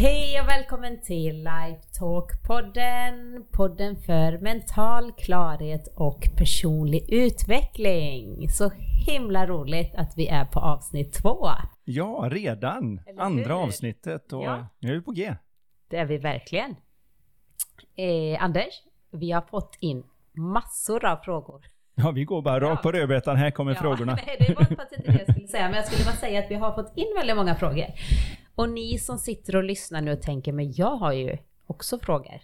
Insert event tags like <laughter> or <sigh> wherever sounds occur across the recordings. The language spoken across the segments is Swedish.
Hej och välkommen till Lifetalk-podden! Podden för mental klarhet och personlig utveckling. Så himla roligt att vi är på avsnitt två. Ja, redan! Andra avsnittet och Ja. nu är vi på G. Det är vi verkligen. Eh, Anders, vi har fått in massor av frågor. Ja, vi går bara rakt på rödbetan. Här kommer frågorna. <laughs> Nej, det var faktiskt inte det jag skulle säga. Men jag skulle bara säga att vi har fått in väldigt många frågor. Och ni som sitter och lyssnar nu och tänker, men jag har ju också frågor.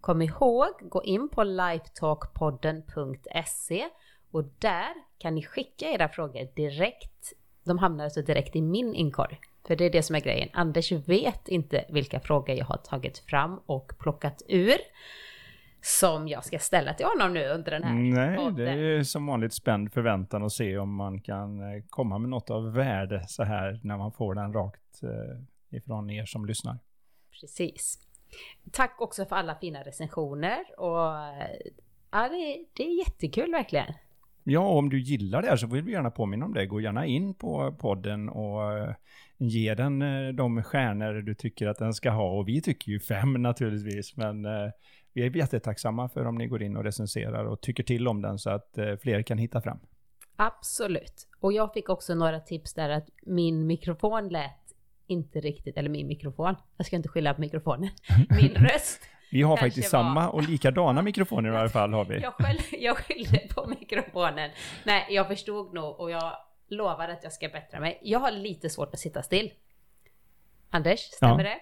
Kom ihåg, gå in på lifetalkpodden.se och där kan ni skicka era frågor direkt. De hamnar alltså direkt i min inkorg. För det är det som är grejen. Anders vet inte vilka frågor jag har tagit fram och plockat ur. Som jag ska ställa till honom nu under den här Nej, podden. det är som vanligt spänd förväntan att se om man kan eh, komma med något av värde så här när man får den rakt eh, ifrån er som lyssnar. Precis. Tack också för alla fina recensioner och ja, det, det är jättekul verkligen. Ja, om du gillar det här så vill vi gärna påminna om det. Gå gärna in på podden och eh, ge den eh, de stjärnor du tycker att den ska ha. Och vi tycker ju fem naturligtvis, men eh, vi är jättetacksamma för om ni går in och recenserar och tycker till om den så att fler kan hitta fram. Absolut. Och jag fick också några tips där att min mikrofon lät inte riktigt, eller min mikrofon, jag ska inte skylla på mikrofonen, <laughs> min röst. Vi har faktiskt var- samma och likadana mikrofoner i varje fall har vi. Jag, skyll, jag skyllde på mikrofonen. Nej, jag förstod nog och jag lovar att jag ska bättra mig. Jag har lite svårt att sitta still. Anders, stämmer Ja. det?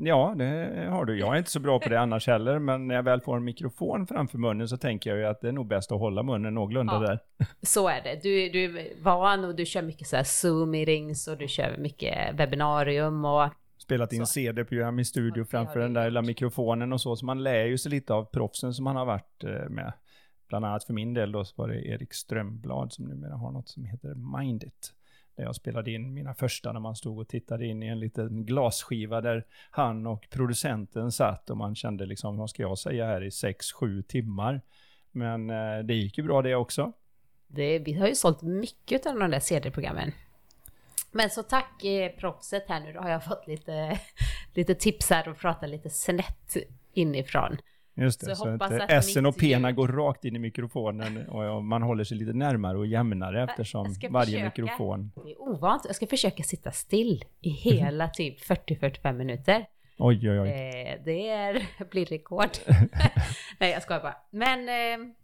Ja, det har du. Jag är inte så bra på det annars heller, men när jag väl får en mikrofon framför munnen så tänker jag ju att det är nog bäst att hålla munnen någorlunda Ja. där. <laughs> Så är det. Du, du är van och du kör mycket så här Zoom-meetings och du kör mycket webbinarium och Spelat in Så. CD-program i studio framför den där lilla mikrofonen och så, så man lär ju sig lite av proffsen som man har varit eh, med. Bland annat för min del då så var det Erik Strömblad som numera har något som heter Mindit. Där jag spelade in mina första när man stod och tittade in i en liten glasskiva där han och producenten satt och man kände liksom, vad ska jag säga här i 6-7 timmar. Men eh, det gick ju bra det också. det, vi har ju sålt mycket av de där CD-programmen. Men så tack eh, proffset här nu, då har jag fått lite, <laughs> lite tips här och prata lite snett inifrån. Just Så det, så, hoppas att att eh, S'en och mitt ljud- P'na går rakt in i mikrofonen och man håller sig lite närmare och jämnare eftersom varje försöka. mikrofon... Det är ovant, jag ska försöka sitta still i hela <laughs> typ 40-45 minuter. Oj, oj, oj. Eh, det är, <laughs> blir rekord. <laughs> Nej, jag skojar bara. Men eh,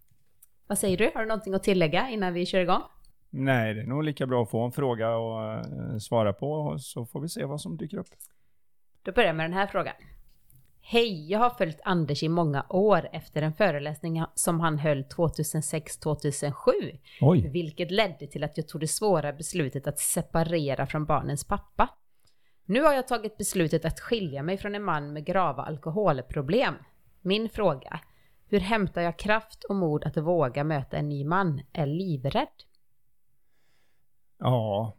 vad säger du? Har du någonting att tillägga innan vi kör igång? Nej, det är nog lika bra att få en fråga och eh, svara på och så får vi se vad som dyker upp. Då börjar jag med den här frågan. Hej, jag har följt Anders i många år efter en föreläsning som han höll 2006-2007, Oj, vilket ledde till att jag tog det svåra beslutet att separera från barnens pappa. Nu har jag tagit beslutet att skilja mig från en man med grava alkoholproblem. Min fråga, hur hämtar jag kraft och mod att våga möta en ny man? Är livrädd? ja,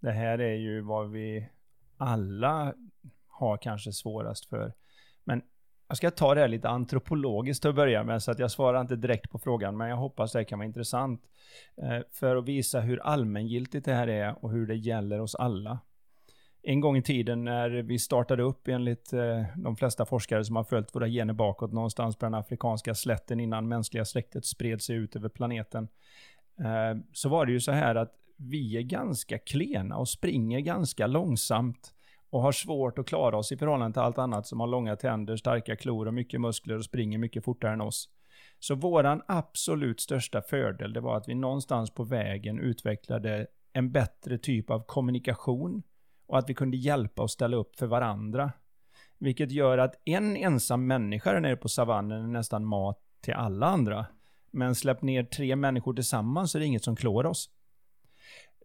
det här är ju vad vi alla har kanske svårast för. Men jag ska ta det här lite antropologiskt till att börja med, så att jag svarar inte direkt på frågan, men jag hoppas det kan vara intressant. Eh, för att visa hur allmängiltigt det här är och hur det gäller oss alla. En gång i tiden när vi startade upp enligt eh, de flesta forskare som har följt våra gener bakåt någonstans på den afrikanska slätten innan mänskliga släktet spred sig ut över planeten. Eh, så var det ju så här att vi är ganska klena och springer ganska långsamt och har svårt att klara oss i förhållande till allt annat som har långa tänder, starka klor och mycket muskler och springer mycket fortare än oss. Så våran absolut största fördel, det var att vi någonstans på vägen utvecklade en bättre typ av kommunikation och att vi kunde hjälpa och ställa upp för varandra. Vilket gör att en ensam människa där nere på savannen är nästan mat till alla andra. Men släpp ner tre människor tillsammans så är det inget som klår oss.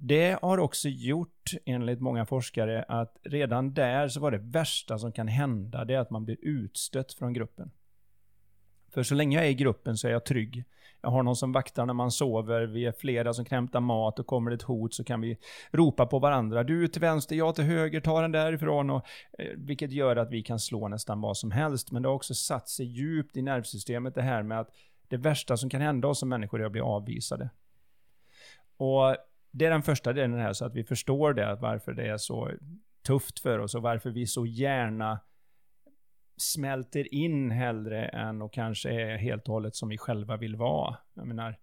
Det har också gjort, enligt många forskare, att redan där så var det värsta som kan hända, det är att man blir utstött från gruppen. För så länge jag är i gruppen så är jag trygg. Jag har någon som vaktar när man sover, vi är flera som kan hämta mat och kommer det ett hot så kan vi ropa på varandra. Du till vänster, jag till höger, ta den därifrån. Och, eh, vilket gör att vi kan slå nästan vad som helst. Men det har också satt sig djupt i nervsystemet det här med att det värsta som kan hända oss som människor är att bli avvisade. Och det är den första delen här, så att vi förstår det, att varför det är så tufft för oss och varför vi så gärna smälter in hellre än och kanske är helt och hållet som vi själva vill vara. Jag menar,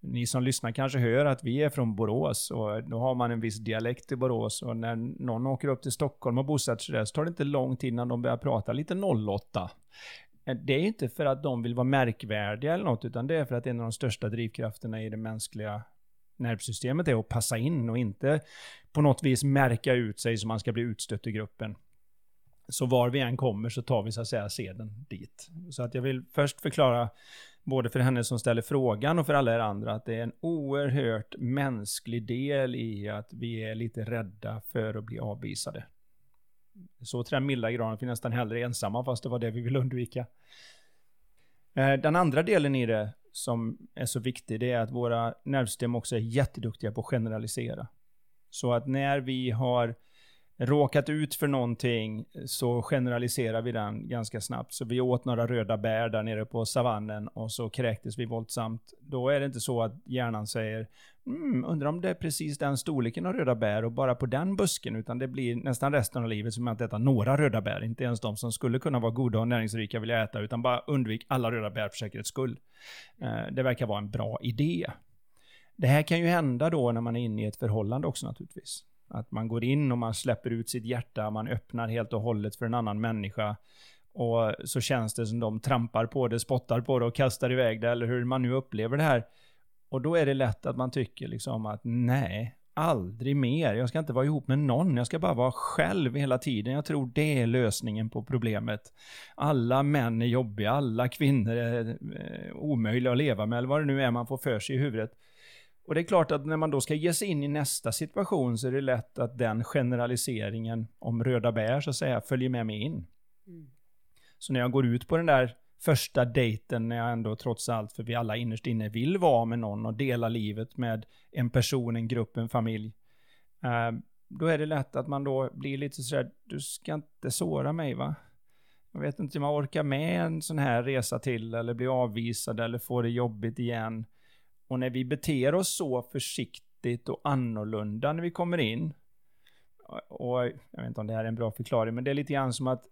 ni som lyssnar kanske hör att vi är från Borås och då har man en viss dialekt i Borås och när någon åker upp till Stockholm och bosätter sig där så tar det inte lång tid innan de börjar prata lite 08. Eh, det är inte för att de vill vara märkvärdiga eller något, utan det är för att en av de största drivkrafterna i det mänskliga nervsystemet är att passa in och inte på något vis märka ut sig så man ska bli utstött i gruppen. Så var vi än kommer så tar vi så att säga seden dit. Så att jag vill först förklara både för henne som ställer frågan och för alla er andra, att det är en oerhört mänsklig del i att vi är lite rädda för att bli avvisade. Så till den milda graden att vi nästan hellre är ensamma, fast det var det vi vill undvika. Eh, den andra delen i det som är så viktig, det är att våra nervsystem också är jätteduktiga på att generalisera. Så att när vi har råkat ut för någonting så generaliserar vi den ganska snabbt. Så vi åt några röda bär där nere på savannen och så kräktes vi våldsamt. Då är det inte så att hjärnan säger mm, undrar om det är precis den storleken av röda bär och bara på den busken, utan det blir nästan resten av livet som att äta några röda bär. Inte ens de som skulle kunna vara goda och näringsrika vill jag äta, utan bara undvik alla röda bär för säkerhets skull. Eh, det verkar vara en bra idé. Det här kan ju hända då när man är inne i ett förhållande också naturligtvis. Att man går in och man släpper ut sitt hjärta, man öppnar helt och hållet för en annan människa. Och så känns det som de trampar på det, spottar på det och kastar iväg det, eller hur man nu upplever det här. Och då är det lätt att man tycker liksom att nej, aldrig mer. Jag ska inte vara ihop med någon, jag ska bara vara själv hela tiden. Jag tror det är lösningen på problemet. Alla män är jobbiga, alla kvinnor är eh, omöjliga att leva med, eller vad det nu är man får för sig i huvudet. Och det är klart att när man då ska ge sig in i nästa situation så är det lätt att den generaliseringen om röda bär så att säga följer med mig in. Mm. Så när jag går ut på den där första dejten när jag ändå trots allt, för vi alla innerst inne vill vara med någon och dela livet med en person, en grupp, en familj. Uh, då är det lätt att man då blir lite sådär, du ska inte såra mig va? Jag vet inte om jag orkar med en sån här resa till eller bli avvisad eller få det jobbigt igen. Och när vi beter oss så försiktigt och annorlunda när vi kommer in, och jag vet inte om det här är en bra förklaring, men det är lite grann som att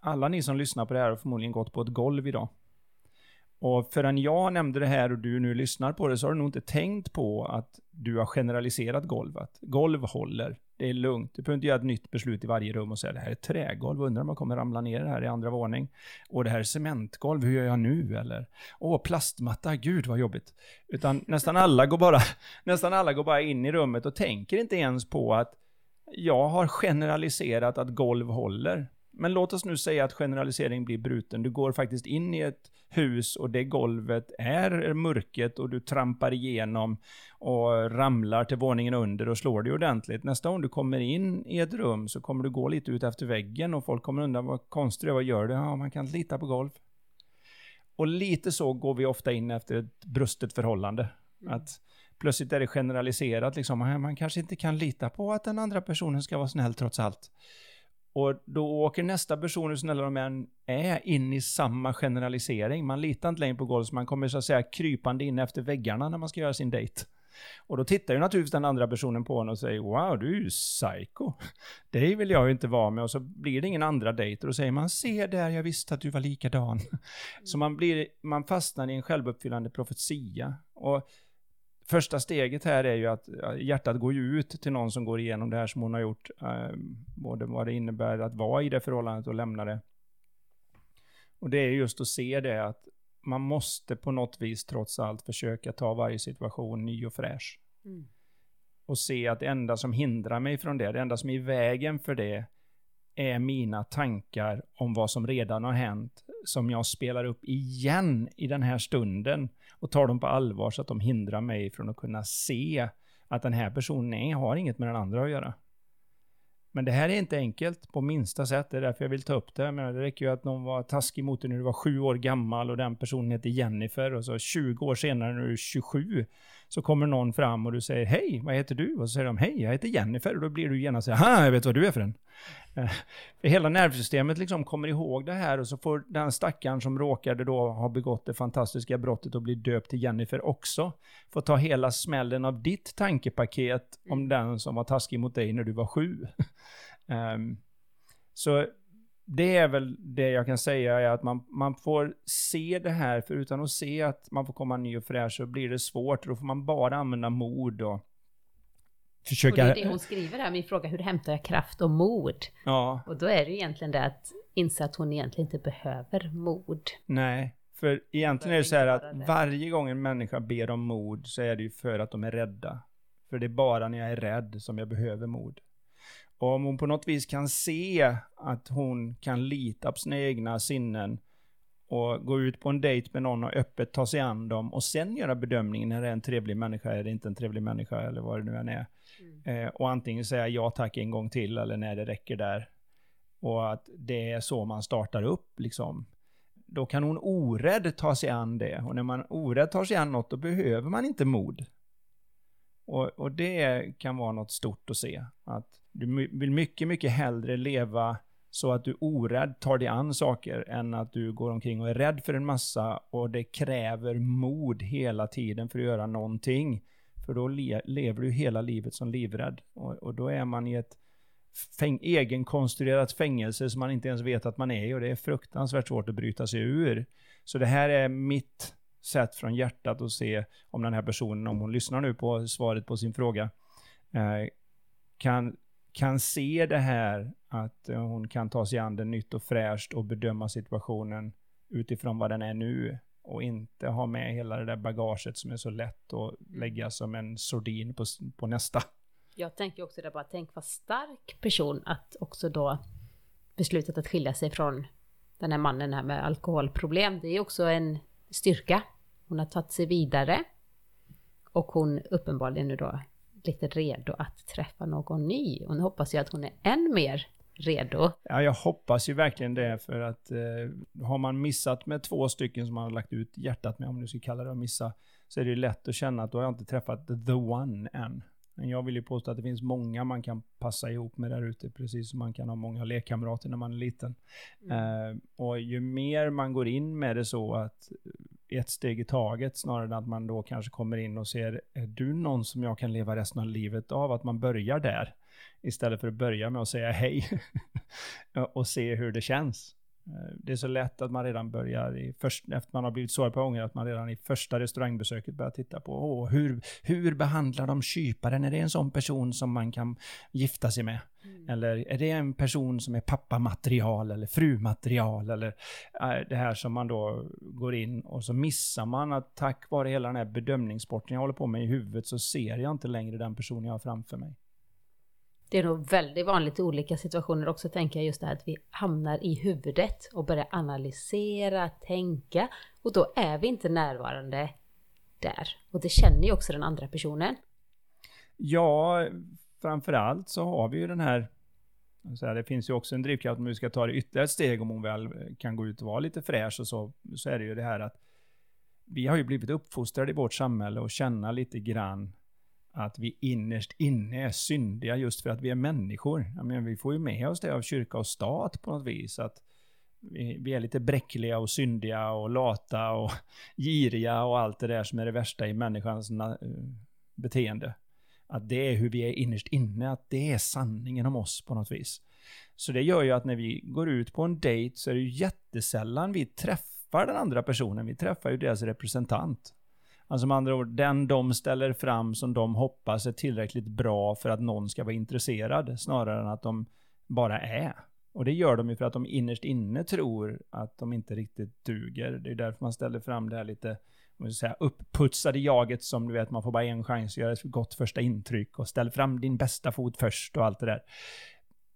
alla ni som lyssnar på det här har förmodligen gått på ett golv idag. Och förrän jag nämnde det här och du nu lyssnar på det så har du nog inte tänkt på att du har generaliserat golvet. Golv håller. Det är lugnt. Du behöver inte göra ett nytt beslut i varje rum och säga det här är trägolv, undrar om jag kommer ramla ner här i andra våning. Och det här är cementgolv, hur gör jag nu? Eller, åh, plastmatta, gud vad jobbigt. Utan nästan alla går bara, <laughs> nästan alla går bara in i rummet och tänker inte ens på att jag har generaliserat att golv håller. Men låt oss nu säga att generalisering blir bruten. Du går faktiskt in i ett hus och det golvet är mörket och du trampar igenom och ramlar till våningen under och slår dig ordentligt. Nästa gång du kommer in i ett rum så kommer du gå lite ut efter väggen och folk kommer undra vad konstigt vad gör du? Ja, man kan inte lita på golv. Och lite så går vi ofta in efter ett brustet förhållande. Mm. Att plötsligt är det generaliserat, liksom, man kanske inte kan lita på att den andra personen ska vara snäll trots allt. Och då åker nästa person, hur snälla de än är, in i samma generalisering. Man litar inte längre på golv, så man kommer så att säga krypande in efter väggarna när man ska göra sin dejt. Och då tittar ju naturligtvis den andra personen på honom och säger Wow, du är ju psycho. Det vill jag ju inte vara med. Och så blir det ingen andra dejt. Och då säger man Se där, jag visste att du var likadan. Så man, blir, man fastnar i en självuppfyllande profetia. Och första steget här är ju att hjärtat går ju ut till någon som går igenom det här som hon har gjort. Eh, både vad det innebär att vara i det förhållandet och lämna det. Och det är just att se det att man måste på något vis trots allt försöka ta varje situation ny och fräsch. Mm. Och se att det enda som hindrar mig från det, det enda som är i vägen för det, är mina tankar om vad som redan har hänt, som jag spelar upp igen i den här stunden och tar dem på allvar så att de hindrar mig från att kunna se att den här personen nej, har inget med den andra att göra. Men det här är inte enkelt på minsta sätt, det är därför jag vill ta upp det. Men det räcker ju att någon var taskig mot dig när du var sju år gammal och den personen heter Jennifer och så 20 år senare när du är 27 så kommer någon fram och du säger hej, vad heter du? Och så säger de hej, jag heter Jennifer och då blir du genast så här, jag vet vad du är för en. Eh, hela nervsystemet liksom kommer ihåg det här och så får den stackaren som råkade då ha begått det fantastiska brottet och bli döpt till Jennifer också, få ta hela smällen av ditt tankepaket om mm. den som var taskig mot dig när du var sju. um, <laughs> så det är väl det jag kan säga är att man, man får se det här, för utan att se att man får komma ny och fräsch så blir det svårt. Då får man bara använda mod och försöka... Och det är det hon skriver här, min fråga, hur hämtar jag kraft och mod? Ja. Och då är det ju egentligen det att inse att hon egentligen inte behöver mod. Nej, för egentligen är det så här att varje gång en människa ber om mod så är det ju för att de är rädda. För det är bara när jag är rädd som jag behöver mod. Och om hon på något vis kan se att hon kan lita på sina egna sinnen och gå ut på en dejt med någon och öppet ta sig an dem och sen göra bedömningen när det är en trevlig människa eller inte en trevlig människa eller vad det nu än är. Mm. Eh, och antingen säga ja tack en gång till eller när det räcker där. Och att det är så man startar upp liksom. Då kan hon orädd ta sig an det. Och när man orädd tar sig an något, då behöver man inte mod. Och, och det kan vara något stort att se. Att du vill mycket, mycket hellre leva så att du orädd tar dig an saker än att du går omkring och är rädd för en massa och det kräver mod hela tiden för att göra någonting. För då le lever du hela livet som livrädd. Och, och då är man i ett fäng egenkonstruerat fängelse som man inte ens vet att man är i och det är fruktansvärt svårt att bryta sig ur. Så det här är mitt sätt från hjärtat att se om den här personen, om hon lyssnar nu på svaret på sin fråga, eh, kan, kan se det här att eh, hon kan ta sig an det nytt och fräscht och bedöma situationen utifrån vad den är nu och inte ha med hela det där bagaget som är så lätt att lägga som en sordin på, på nästa. Jag tänker också det bara, tänk vad stark person att också då beslutat att skilja sig från den här mannen här med alkoholproblem. Det är också en styrka. Hon har tagit sig vidare och hon uppenbarligen nu då lite redo att träffa någon ny. Och nu hoppas jag att hon är än mer redo. Ja, jag hoppas ju verkligen det för att eh, har man missat med två stycken som man har lagt ut hjärtat med, om du ska kalla det att missa, så är det ju lätt att känna att då har jag inte träffat the one än. Men jag vill ju påstå att det finns många man kan passa ihop med där ute, precis som man kan ha många lekkamrater när man är liten. Mm. Uh, och ju mer man går in med det så att ett steg i taget, snarare än att man då kanske kommer in och ser, är du någon som jag kan leva resten av livet av? Att man börjar där, istället för att börja med att säga hej <laughs> och se hur det känns. Eh, det är så lätt att man redan börjar, i först, efter man har blivit sårad på gånger, att man redan i första restaurangbesöket börjar titta på åh, hur, hur behandlar de kyparen? Är det en sån person som man kan gifta sig med? Mm. Eller är det en person som är pappamaterial eller frumaterial? Eller äh, det här som man då går in och så missar man att tack vare hela den här bedömningssporten jag håller på med i huvudet så ser jag inte längre den person jag har framför mig. Det är nog väldigt vanligt i olika situationer också, tänker jag, just det här att vi hamnar i huvudet och börjar analysera, tänka och då är vi inte närvarande där. Och det känner ju också den andra personen. Ja, framförallt så har vi ju den här så det finns ju också en drivkraft om vi ska ta det ytterligare ett steg om hon väl kan gå ut och vara lite fräsch och så, så är det ju det här att vi har ju blivit uppfostrade i vårt samhälle och känna lite grann att vi innerst inne är syndiga just för att vi är människor. Jag menar, vi får ju med oss det av kyrka och stat på något vis. Att vi, vi är lite bräckliga och syndiga och lata och <laughs> giriga och allt det där som är det värsta i människans eh, beteende. Att det är hur vi är innerst inne, att det är sanningen om oss på något vis. Så det gör ju att när vi går ut på en dejt så är det ju jättesällan vi träffar den andra personen, vi träffar ju deras representant. Alltså med andra ord, den de ställer fram som de hoppas är tillräckligt bra för att någon ska vara intresserad, snarare än att de bara är. Och det gör de ju för att de innerst inne tror att de inte riktigt duger. Det är därför man ställer fram det här lite säga, uppputsade jaget som du vet, man får bara en chans att göra ett gott första intryck och ställ fram din bästa fot först och allt det där.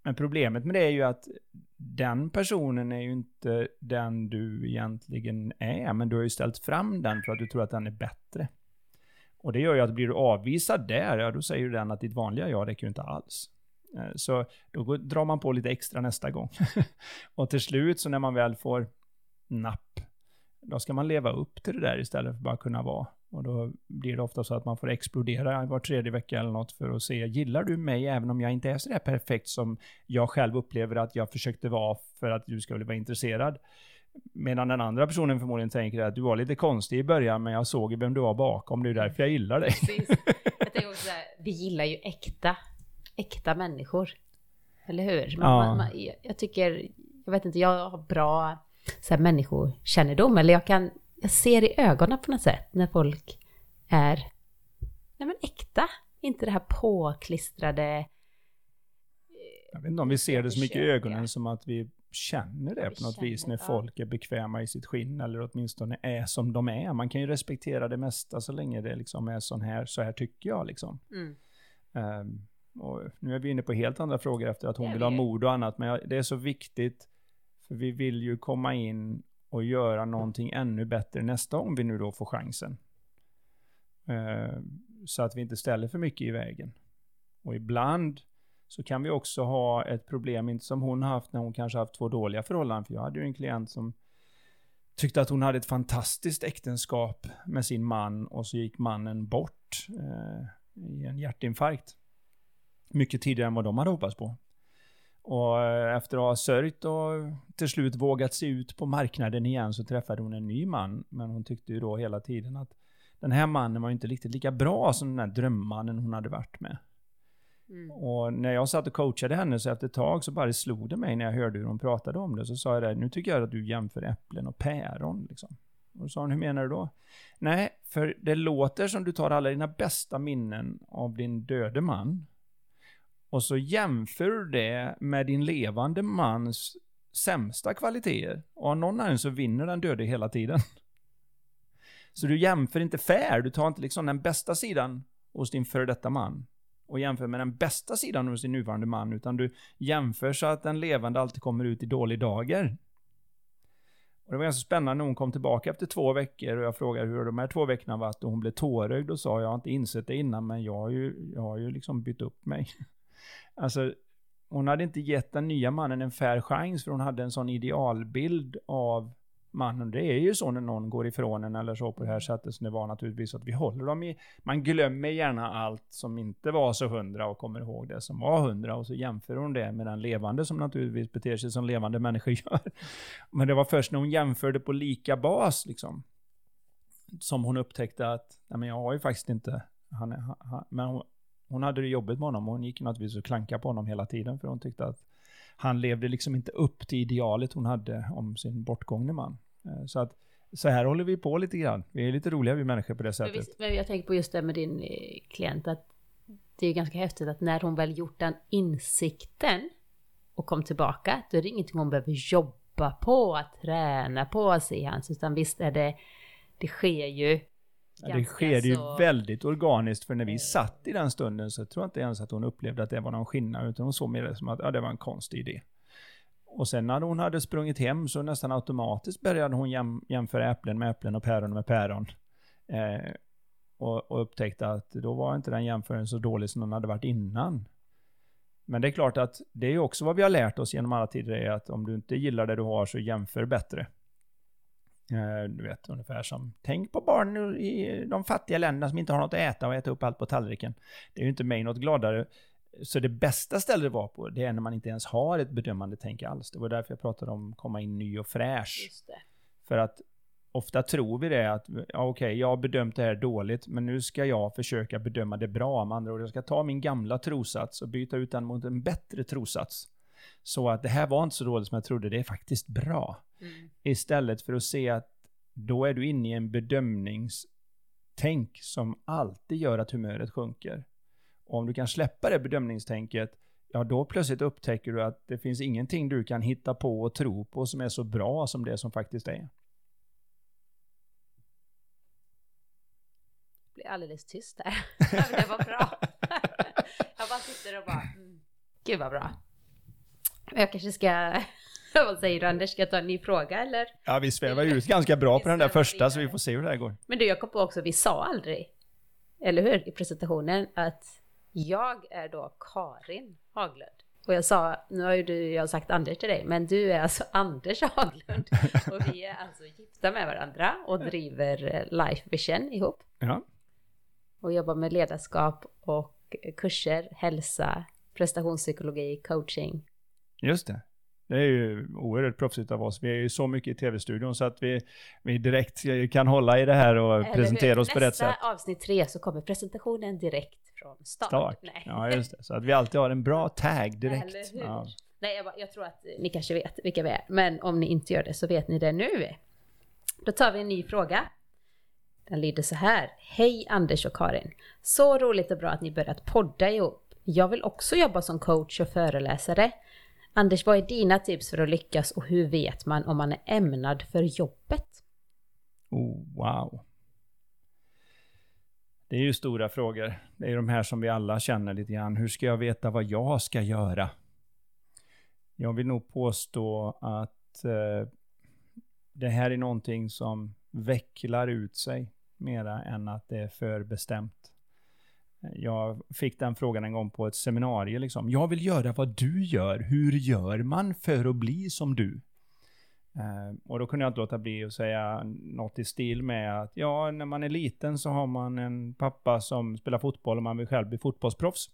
Men problemet med det är ju att den personen är ju inte den du egentligen är, men du har ju ställt fram den för att du tror att den är bättre. Och det gör ju att blir du avvisad där, ja då säger ju den att ditt vanliga jag räcker ju inte alls. Eh, så då drar man på lite extra nästa gång. <laughs> och till slut så när man väl får napp, då ska man leva upp till det där istället för bara kunna vara. Och då blir det ofta så att man får explodera var tredje vecka eller något för att se, gillar du mig även om jag inte är så där perfekt som jag själv upplever att jag försökte vara för att du skulle vara intresserad? Medan den andra personen förmodligen tänker att du var lite konstig i början, men jag såg vem du var bakom, det är därför jag gillar dig. Precis. <laughs> Jag tänker också här, vi gillar ju äkta, äkta människor. Eller hur? Man, ja. man, man, jag tycker jag vet inte, jag har bra så här, människokännedom, eller jag kan, jag ser i ögonen på något sätt när folk är, nej men äkta, inte det här påklistrade. Jag vet inte om vi ser det så mycket i ögonen som att vi känner det på något vis när folk är bekväma i sitt skinn eller åtminstone är som de är. Man kan ju respektera det mesta så länge det liksom är sån här, så här tycker jag liksom. Mm. Ehm, och nu är vi inne på helt andra frågor efter att hon vill ha mod och annat, men det är så viktigt för vi vill ju komma in och göra någonting ännu bättre nästa om vi nu då får chansen. Eh, så att vi inte ställer för mycket i vägen. Och ibland så kan vi också ha ett problem, inte som hon haft när hon kanske haft två dåliga förhållanden, för jag hade ju en klient som tyckte att hon hade ett fantastiskt äktenskap med sin man och så gick mannen bort eh, i en hjärtinfarkt. Mycket tidigare än vad de hade hoppats på. Och eh, efter att ha sörjt och till slut vågat se ut på marknaden igen så träffade hon en ny man. Men hon tyckte ju då hela tiden att den här mannen var ju inte riktigt lika bra som den här drömmannen hon hade varit med. Mm. Och när jag satt och coachade henne så efter ett tag så bara slog det mig när jag hörde hur hon pratade om det. Så sa jag det, nu tycker jag att du jämför äpplen och päron. Liksom. Och då sa hon, hur menar du då? Nej, för det låter som du tar alla dina bästa minnen av din döde man. Och så jämför du det med din levande mans sämsta kvaliteter. Och av någon anledning så vinner den döde hela tiden. Så du jämför inte fair, du tar inte liksom den bästa sidan hos din före detta man och jämför med den bästa sidan hos din nuvarande man, utan du jämför så att den levande alltid kommer ut i dålig dager. Och det var ganska spännande när hon kom tillbaka efter två veckor och jag frågade hur de här två veckorna varit och hon blev tårögd och sa jag har inte insett det innan men jag har ju, jag har ju liksom bytt upp mig. Alltså, hon hade inte gett den nya mannen en fair chans för hon hade en sån idealbild av mannen. Det är ju så när någon går ifrån en eller så på det här sättet som det var naturligtvis att vi håller dem i, man glömmer gärna allt som inte var så hundra och kommer ihåg det som var hundra och så jämför hon det med den levande som naturligtvis beter sig som levande människor <laughs> gör. Men det var först när hon jämförde på lika bas liksom som hon upptäckte att, nej men jag har ju faktiskt inte, han, är- han, men hon, hon hade det jobbigt med honom och hon gick naturligtvis och klankade på honom hela tiden för hon tyckte att han levde liksom inte upp till idealet hon hade om sin bortgångne man. Eh, Så att så här håller vi på lite grann. Vi är lite roliga vi människor på det Men, sättet. visst, men jag tänker på just det med din eh, klient, att det är ganska häftigt att när hon väl gjort den insikten och kom tillbaka, då är det ingenting hon behöver jobba på, att träna på sig hans, utan visst är det, det sker ju. Ja, det sker ju så- väldigt organiskt, för när vi Eh. satt i den stunden så tror jag inte ens att hon upplevde att det var någon skillnad, utan hon såg mer det som att ja, det var en konstig idé. Och sen när hon hade sprungit hem så nästan automatiskt började hon jäm, jämföra äpplen med äpplen och päron med päron. Eh, och, och upptäckte att då var inte den jämförelsen så dålig som den hade varit innan. Men det är klart att det är ju också vad vi har lärt oss genom alla tider, är att om du inte gillar det du har så jämför bättre. Eh, Du vet, ungefär som, tänk på barn i de fattiga länderna som inte har något att äta och äta upp allt på tallriken. Det är ju inte mig något gladare. Så det bästa stället att vara på, det är när man inte ens har ett bedömande tänk alls. Det var därför jag pratade om komma in ny och fräsch. För att ofta tror vi det att, ja okej, jag har bedömt det här dåligt, men nu ska jag försöka bedöma det bra. Med andra ord, jag ska ta min gamla trosats och byta ut den mot en bättre trosats. Så att det här var inte så dåligt som jag trodde, det är faktiskt bra. Mm. Istället för att se att då är du inne i en bedömningstänk som alltid gör att humöret sjunker. Och om du kan släppa det bedömningstänket, ja då plötsligt upptäcker du att det finns ingenting du kan hitta på och tro på som är så bra som det som faktiskt är. Det blir alldeles tyst där. <laughs> Det var bra. jag bara sitter och bara, mm. gud vad bra. Jag kanske ska, <laughs> vad säger du Anders, ska jag ta en ny fråga eller? Ja, vi svävar ju ut ganska bra på den där första, så vi får se hur det här går. Men du, jag kom på också, vi sa aldrig, eller hur, i presentationen att jag är då Karin Haglund. Och jag sa, nu har ju du, jag har sagt Anders till dig, men du är alltså <laughs> Anders Haglund. Och vi är alltså gifta med varandra och driver eh, Life Vision ihop. Ja, Och jobbar med ledarskap och kurser, hälsa, prestationspsykologi, coaching. just det. Det är ju oerhört proffsigt av oss. Vi är ju så mycket i tv-studion så att vi, vi direkt kan hålla i det här och Eller presentera hur? oss på rätt sätt. Nästa avsnitt tre så kommer presentationen direkt från start. Start. Nej. Ja, just det. Så att vi alltid har en bra <laughs> tag direkt. Ja. Nej, jag, bara, jag tror att ni kanske vet vilka vi är. Men om ni inte gör det så vet ni det nu. Då tar vi en ny fråga. Den lyder så här. Hej Anders och Karin. Så roligt och bra att ni börjat podda ihop. Jag vill också jobba som coach och föreläsare. Anders, vad är dina tips för att lyckas och hur vet man om man är ämnad för jobbet? Oh, wow. Det är ju stora frågor. Det är ju de här som vi alla känner lite grann. Hur ska jag veta vad jag ska göra? Jag vill nog påstå att eh, det här är någonting som vecklar ut sig mera än att det är förbestämt. Jag fick den frågan en gång på ett seminarium. Liksom. Jag vill göra vad du gör. Hur gör man för att bli som du? Eh, och då kunde jag inte låta bli att säga något i stil med att ja, när man är liten så har man en pappa som spelar fotboll och man vill själv bli fotbollsproffs.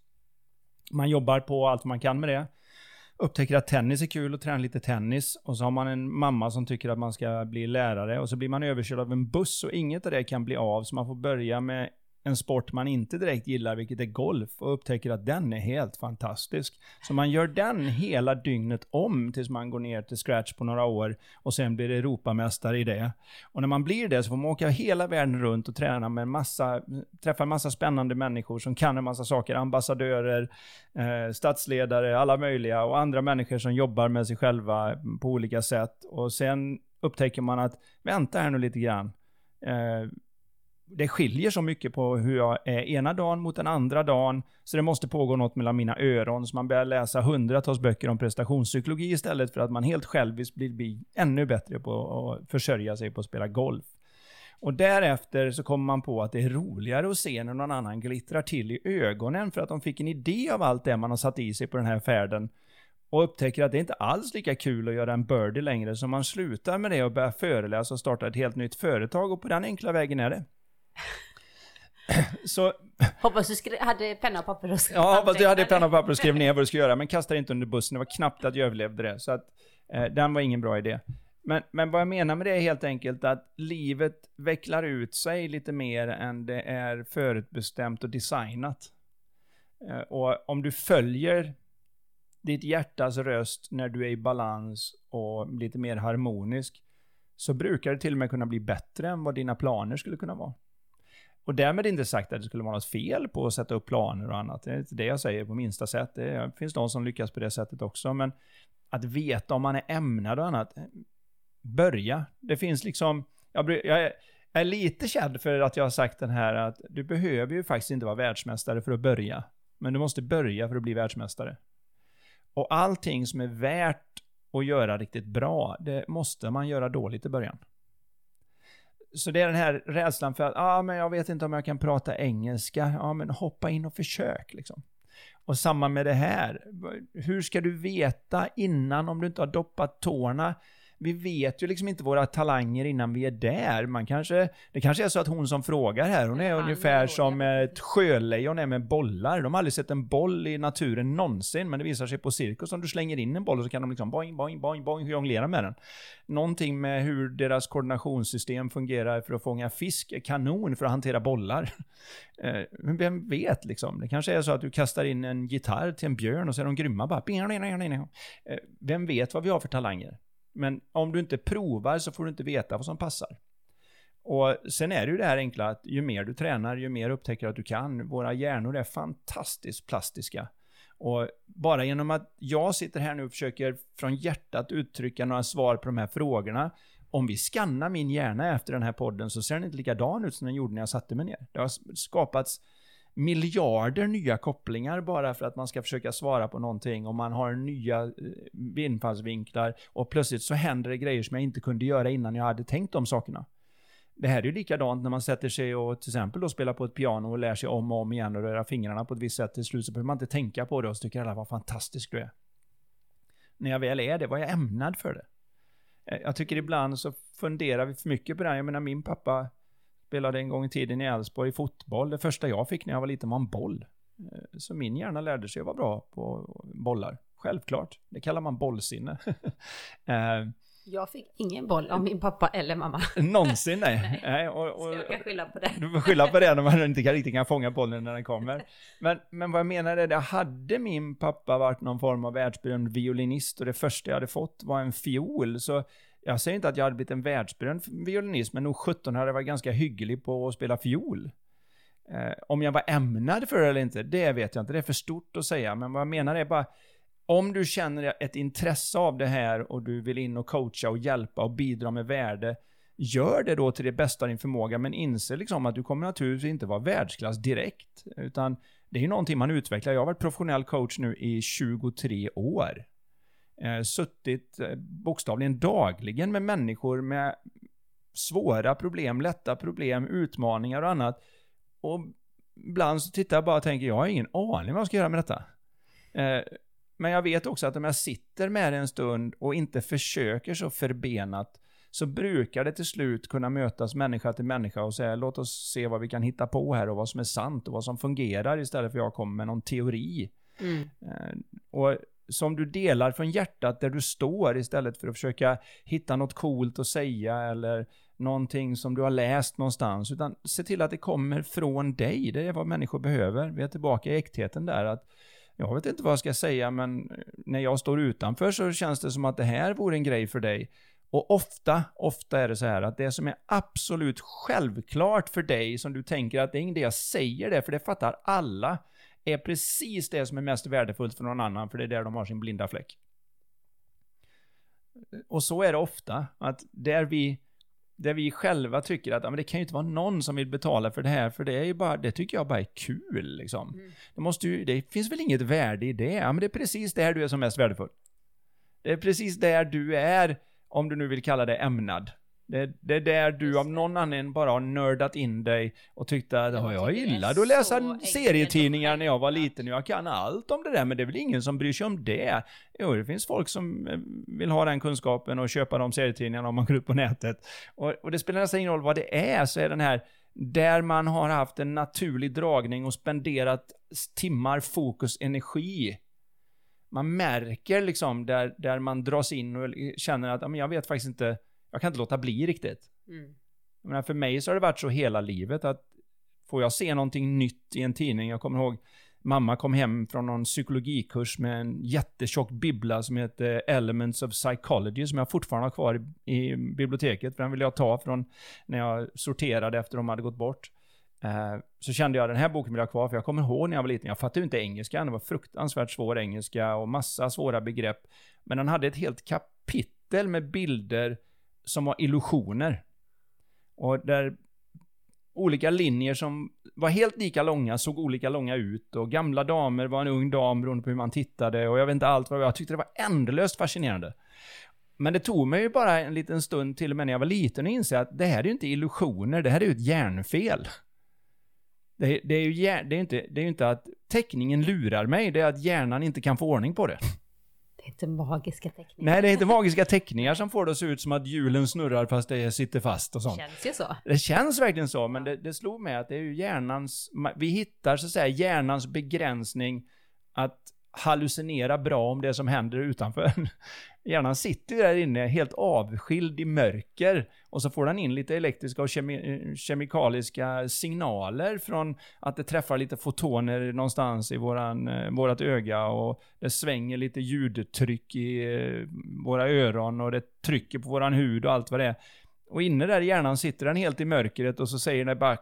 Man jobbar på allt man kan med det. Upptäcker att tennis är kul och tränar lite tennis. Och så har man en mamma som tycker att man ska bli lärare. Och så blir man överkörd av en buss och inget av det kan bli av. Så man får börja med en sport man inte direkt gillar, vilket är golf, och upptäcker att den är helt fantastisk. Så man gör den hela dygnet om tills man går ner till scratch på några år och sen blir Europamästare i det. Och när man blir det så får man åka hela världen runt och träna med en massa, träffa en massa spännande människor som kan en massa saker, ambassadörer, eh, statsledare, alla möjliga och andra människor som jobbar med sig själva på olika sätt. Och sen upptäcker man att, vänta här nu lite grann, eh, det skiljer så mycket på hur jag är ena dagen mot den andra dagen, så det måste pågå något mellan mina öron, så man börjar läsa hundratals böcker om prestationspsykologi istället för att man helt själviskt blir, blir ännu bättre på att försörja sig på att spela golf. Och därefter så kommer man på att det är roligare att se när någon annan glittrar till i ögonen för att de fick en idé av allt det man har satt i sig på den här färden och upptäcker att det inte alls lika kul att göra en birdie längre, så man slutar med det och börjar föreläsa och starta ett helt nytt företag och på den enkla vägen är det. Så... Hoppas du skri- hade penna och papper och skrev Ja, hoppas du hade penna och papper och skrev ner <laughs> vad du skulle göra, men kastade inte under bussen. Det var knappt att jag överlevde det, så att eh, den var ingen bra idé. Men, men vad jag menar med det är helt enkelt att livet vecklar ut sig lite mer än det är förutbestämt och designat. Eh, och om du följer ditt hjärtas röst när du är i balans och lite mer harmonisk, så brukar det till och med kunna bli bättre än vad dina planer skulle kunna vara. Och därmed inte sagt att det skulle vara något fel på att sätta upp planer och annat. Det är inte det jag säger på minsta sätt. Det finns de som lyckas på det sättet också. Men att veta om man är ämnad och annat. Börja. Det finns liksom... Jag, jag är lite känd för att jag har sagt den här att du behöver ju faktiskt inte vara världsmästare för att börja. Men du måste börja för att bli världsmästare. Och allting som är värt att göra riktigt bra, det måste man göra dåligt i början. Så det är den här rädslan för att, ah, men jag vet inte om jag kan prata engelska. Ja ah, men hoppa in och försök liksom. Och samma med det här. Hur ska du veta innan om du inte har doppat tårna vi vet ju liksom inte våra talanger innan vi är där. Man kanske, det kanske är så att hon som frågar här, hon är ja, ungefär som ett sjölejon är med bollar. De har aldrig sett en boll i naturen någonsin, men det visar sig på cirkus om du slänger in en boll och så kan de liksom boing, boing, boing, boing jonglera med den. Någonting med hur deras koordinationssystem fungerar för att fånga fisk är kanon för att hantera bollar. <laughs> Eh, men vem vet liksom? Det kanske är så att du kastar in en gitarr till en björn och så är de grymma bara. Eh, vem vet vad vi har för talanger? Men om du inte provar så får du inte veta vad som passar. Och sen är det ju det här enkla att ju mer du tränar, ju mer upptäcker att du kan. Våra hjärnor är fantastiskt plastiska. Och bara genom att jag sitter här nu och försöker från hjärtat uttrycka några svar på de här frågorna. Om vi skannar min hjärna efter den här podden så ser den inte likadan ut som den gjorde när jag satte mig ner. Det har skapats miljarder nya kopplingar bara för att man ska försöka svara på någonting och man har nya eh, infallsvinklar och plötsligt så händer det grejer som jag inte kunde göra innan jag hade tänkt de sakerna. Det här är ju likadant när man sätter sig och till exempel då spelar på ett piano och lär sig om och om igen och röra fingrarna på ett visst sätt. Till slut så behöver man inte tänka på det och så tycker alla vad fantastisk du är. När jag väl är det, var jag ämnad för det? Eh, jag tycker ibland så funderar vi för mycket på det. Jag menar min pappa Spelade en gång i tiden i Elfsborg fotboll. Det första jag fick när jag var liten var en boll. Eh, så min hjärna lärde sig att vara bra på bollar. Självklart. Det kallar man bollsinne. <laughs> Eh, Jag fick ingen boll av min pappa eller mamma. Någonsin nej. <laughs> nej och, och, Så jag kan skylla på det. Du får skylla på det när man inte kan, riktigt kan fånga bollen när den kommer. Men, men vad jag menar är det, hade min pappa varit någon form av världsberömd violinist och det första jag hade fått var en fiol, så jag säger inte att jag hade blivit en världsberömd violinist, men nog 17 hade jag varit ganska hygglig på att spela fiol. Eh, om jag var ämnad för det eller inte, det vet jag inte. Det är för stort att säga. Men vad jag menar är bara, om du känner ett intresse av det här och du vill in och coacha och hjälpa och bidra med värde, gör det då till det bästa av din förmåga, men inse liksom att du kommer naturligtvis inte vara världsklass direkt. Utan det är ju någonting man utvecklar. Jag har varit professionell coach nu i 23 år. Eh, suttit eh, bokstavligen dagligen med människor med svåra problem, lätta problem, utmaningar och annat. Och ibland så tittar jag bara och tänker, jag har ingen aning vad jag ska göra med detta. Eh, men jag vet också att om jag sitter med det en stund och inte försöker så förbenat, så brukar det till slut kunna mötas människa till människa och säga låt oss se vad vi kan hitta på här och vad som är sant och vad som fungerar istället för att jag kommer med någon teori. Mm. Eh, och som du delar från hjärtat där du står istället för att försöka hitta något coolt att säga eller någonting som du har läst någonstans, utan se till att det kommer från dig. Det är vad människor behöver. Vi är tillbaka i äktheten där. att Jag vet inte vad jag ska säga, men eh, när jag står utanför så känns det som att det här vore en grej för dig. Och ofta, ofta är det så här att det som är absolut självklart för dig, som du tänker att det är ingen det jag säger det, för det fattar alla, är precis det som är mest värdefullt för någon annan, för det är där de har sin blinda fläck. Och så är det ofta, att där vi där vi själva tycker att ja, men det kan ju inte vara någon som vill betala för det här, för det är ju bara, det tycker jag bara är kul liksom. Mm. Det måste ju, det finns väl inget värde i det, ja, men det är precis där du är som mest värdefull. Det är precis där du är, om du nu vill kalla det ämnad. Det, det är där du av någon anledning bara har nördat in dig och tyckte att jag, jag gillade att läsa serietidningar när jag var liten jag kan allt om det där, men det är väl ingen som bryr sig om det. Jo, det finns folk som eh, vill ha den kunskapen och köpa de serietidningarna om man går ut på nätet. Och, och det spelar nästan ingen roll vad det är, så är den här där man har haft en naturlig dragning och spenderat timmar, fokus, energi. Man märker liksom där, där man dras in och känner att jag vet faktiskt inte jag kan inte låta bli riktigt. Mm. Men för mig så har det varit så hela livet att får jag se någonting nytt i en tidning, jag kommer ihåg mamma kom hem från någon psykologikurs med en jättetjock bibbla som heter Elements of Psychology som jag fortfarande har kvar i, i biblioteket, för den ville jag ta från när jag sorterade efter de hade gått bort. Uh, så kände jag den här boken vill jag ha kvar, för jag kommer ihåg när jag var liten, jag fattade ju inte engelska, det var fruktansvärt svår engelska och massa svåra begrepp. Men den hade ett helt kapitel med bilder som var illusioner. Och där olika linjer som var helt lika långa såg olika långa ut och gamla damer var en ung dam beroende på hur man tittade och jag vet inte allt vad jag tyckte det var ändlöst fascinerande. Men det tog mig ju bara en liten stund till och med när jag var liten att inse att det här är ju inte illusioner, det här är ju ett hjärnfel. Det, det är ju det är inte, det är inte att teckningen lurar mig, det är att hjärnan inte kan få ordning på det. Det är inte magiska teckningar. Nej, det är inte magiska teckningar som får det att se ut som att hjulen snurrar fast det sitter fast och sånt. Det känns ju så. Det känns verkligen så, men det, det slog mig att det är ju hjärnans, vi hittar så att säga hjärnans begränsning att hallucinera bra om det som händer utanför. <laughs> Hjärnan sitter där inne helt avskild i mörker och så får den in lite elektriska och kemi kemikaliska signaler från att det träffar lite fotoner någonstans i våran, eh, vårat öga och det svänger lite ljudtryck i eh, våra öron och det trycker på våran hud och allt vad det är. Och inne där i hjärnan sitter den helt i mörkret och så säger den bara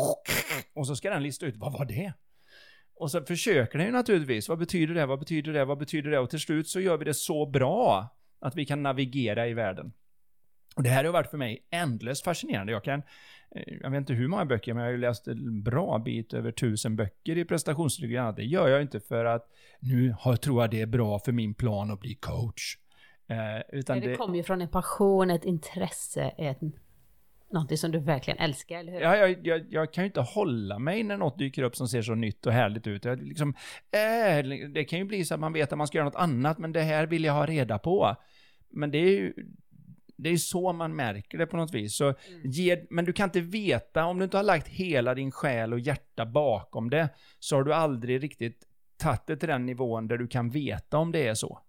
<laughs> och så ska den lista ut, vad var det? Och så försöker den ju naturligtvis. Vad betyder det? Vad betyder det? Vad betyder det? Och till slut så gör vi det så bra att vi kan navigera i världen. Och det här har varit för mig ändlöst fascinerande. Jag kan, eh, jag vet inte hur många böcker, men jag har ju läst en bra bit över tusen böcker i prestationsstudie. Det gör jag inte för att nu tror jag det är bra för min plan att bli coach. Eh, utan det, det kommer ju från en passion, ett intresse, en någonting som du verkligen älskar, eller hur? Ja, jag, jag, jag, kan ju inte hålla mig när något dyker upp som ser så nytt och härligt ut. Jag, liksom, äh, det kan ju bli så att man vet att man ska göra något annat, men det här vill jag ha reda på. Men det är ju det är så man märker det på något vis. Så mm. ge, men du kan inte veta, om du inte har lagt hela din själ och hjärta bakom det, så har du aldrig riktigt tagit det till den nivån där du kan veta om det är så.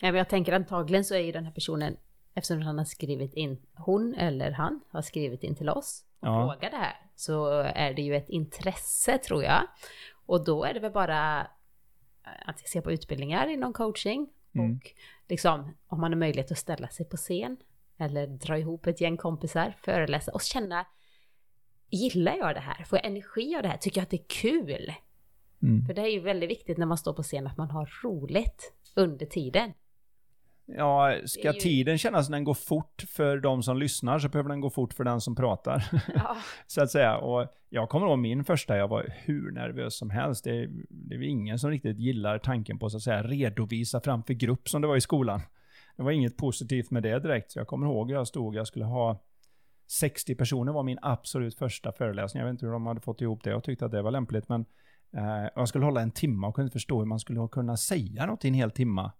Ja, jag tänker antagligen så är ju den här personen eftersom han har skrivit in, hon eller han har skrivit in till oss och Ja. frågar det här, så är det ju ett intresse tror jag. Och då är det väl bara att se på utbildningar inom coaching Mm. och liksom om man har möjlighet att ställa sig på scen eller dra ihop ett gäng kompisar, föreläsa och känna Gillar jag det här? Får jag energi av det här? Tycker jag att det är kul? Mm. För det är ju väldigt viktigt när man står på scen att man har roligt under tiden. Ja, ska ju- tiden kännas som den går fort för de som lyssnar så behöver den gå fort för den som pratar. Ja, <laughs> så att säga. Och jag kommer ihåg min första, jag var hur nervös som helst. Det, det är ingen som riktigt gillar tanken på så att säga redovisa framför grupp som det var i skolan. Det var inget positivt med det direkt. Så jag kommer ihåg hur jag stod, jag skulle ha 60 personer var min absolut första föreläsning. Jag vet inte hur de hade fått ihop det och tyckte att det var lämpligt. Men eh, jag skulle hålla en timme och kunde inte förstå hur man skulle kunna säga något i en hel timme.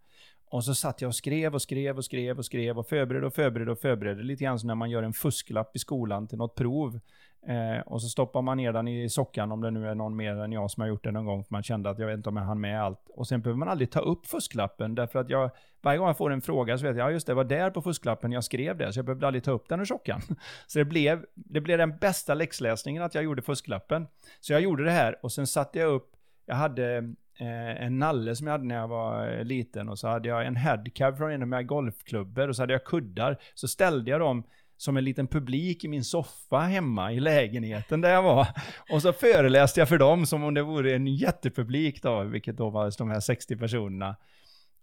Och så satt jag och skrev och skrev och skrev och skrev och förberedde och förberedde och förberedde. Lite grann som när man gör en fusklapp i skolan till något prov. Eh, och så stoppar man ner den i sockan om det nu är någon mer än jag som har gjort det någon gång. För man kände att jag vet inte om jag hann med allt. Och sen behöver man aldrig ta upp fusklappen. Därför att jag, varje gång jag får en fråga så vet jag, ja just det, var där på fusklappen jag skrev det. Så jag behövde aldrig ta upp den ur sockan. <laughs> Så det blev, det blev den bästa läxläsningen att jag gjorde fusklappen. Så jag gjorde det här och sen satte jag upp, jag hade Eh, en nalle som jag hade när jag var eh, liten och så hade jag en headcab från en av mina golfklubbor och så hade jag kuddar. Så ställde jag dem som en liten publik i min soffa hemma i lägenheten där jag var. <laughs> Och så föreläste jag för dem som om det vore en jättepublik då, vilket då var de här 60 personerna.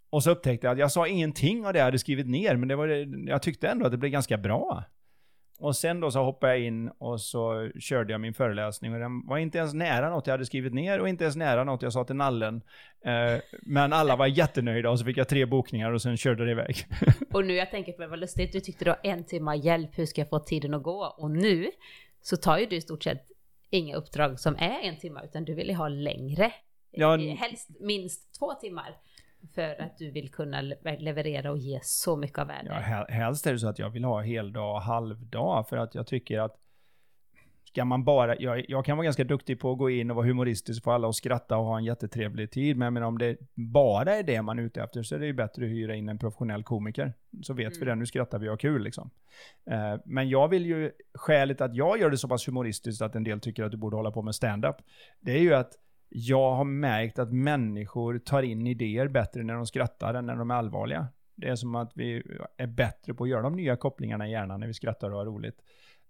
Och så upptäckte jag att jag sa ingenting av det jag hade skrivit ner, men det var, jag tyckte ändå att det blev ganska bra. Och sen då så hoppade jag in och så körde jag min föreläsning och den var inte ens nära något jag hade skrivit ner och inte ens nära något jag sa till nallen. Eh, men alla var jättenöjda och så fick jag tre bokningar och sen körde det iväg. <laughs> och nu jag tänker på det var lustigt, du tyckte då en timme hjälp, hur ska jag få tiden att gå? Och nu så tar ju du i stort sett inga uppdrag som är en timme, utan du vill ju ha längre. Ja, Eh, Helst minst två timmar. För att du vill kunna le- leverera och ge så mycket av värde. Ja, hel- helst är det så att jag vill ha heldag och halvdag för att jag tycker att ska man bara, jag, jag kan vara ganska duktig på att gå in och vara humoristisk på alla och skratta och ha en jättetrevlig tid, men, men om det bara är det man är ute efter så är det ju bättre att hyra in en professionell komiker. Så vet vi Mm. det, nu skrattar vi och har kul liksom. Eh, men jag vill ju, skälet att jag gör det så pass humoristiskt att en del tycker att du borde hålla på med stand-up, det är ju att jag har märkt att människor tar in idéer bättre när de skrattar än när de är allvarliga. Det är som att vi är bättre på att göra de nya kopplingarna i hjärnan när vi skrattar och har roligt.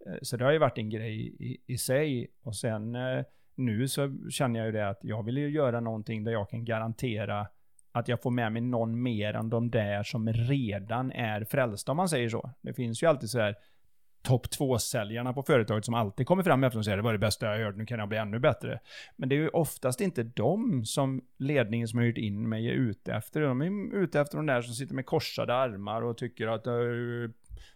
Eh, så det har ju varit en grej i, i sig. Och sen eh, nu så känner jag ju det att jag vill ju göra någonting där jag kan garantera att jag får med mig någon mer än de där som redan är frälsta om man säger så. Det finns ju alltid så här topp två-säljarna på företaget som alltid kommer fram efter och säger det var det bästa jag hört, nu kan jag bli ännu bättre. Men det är ju oftast inte de som ledningen som har hyrt in mig är ute efter. De är ute efter de där som sitter med korsade armar och tycker att "Eh,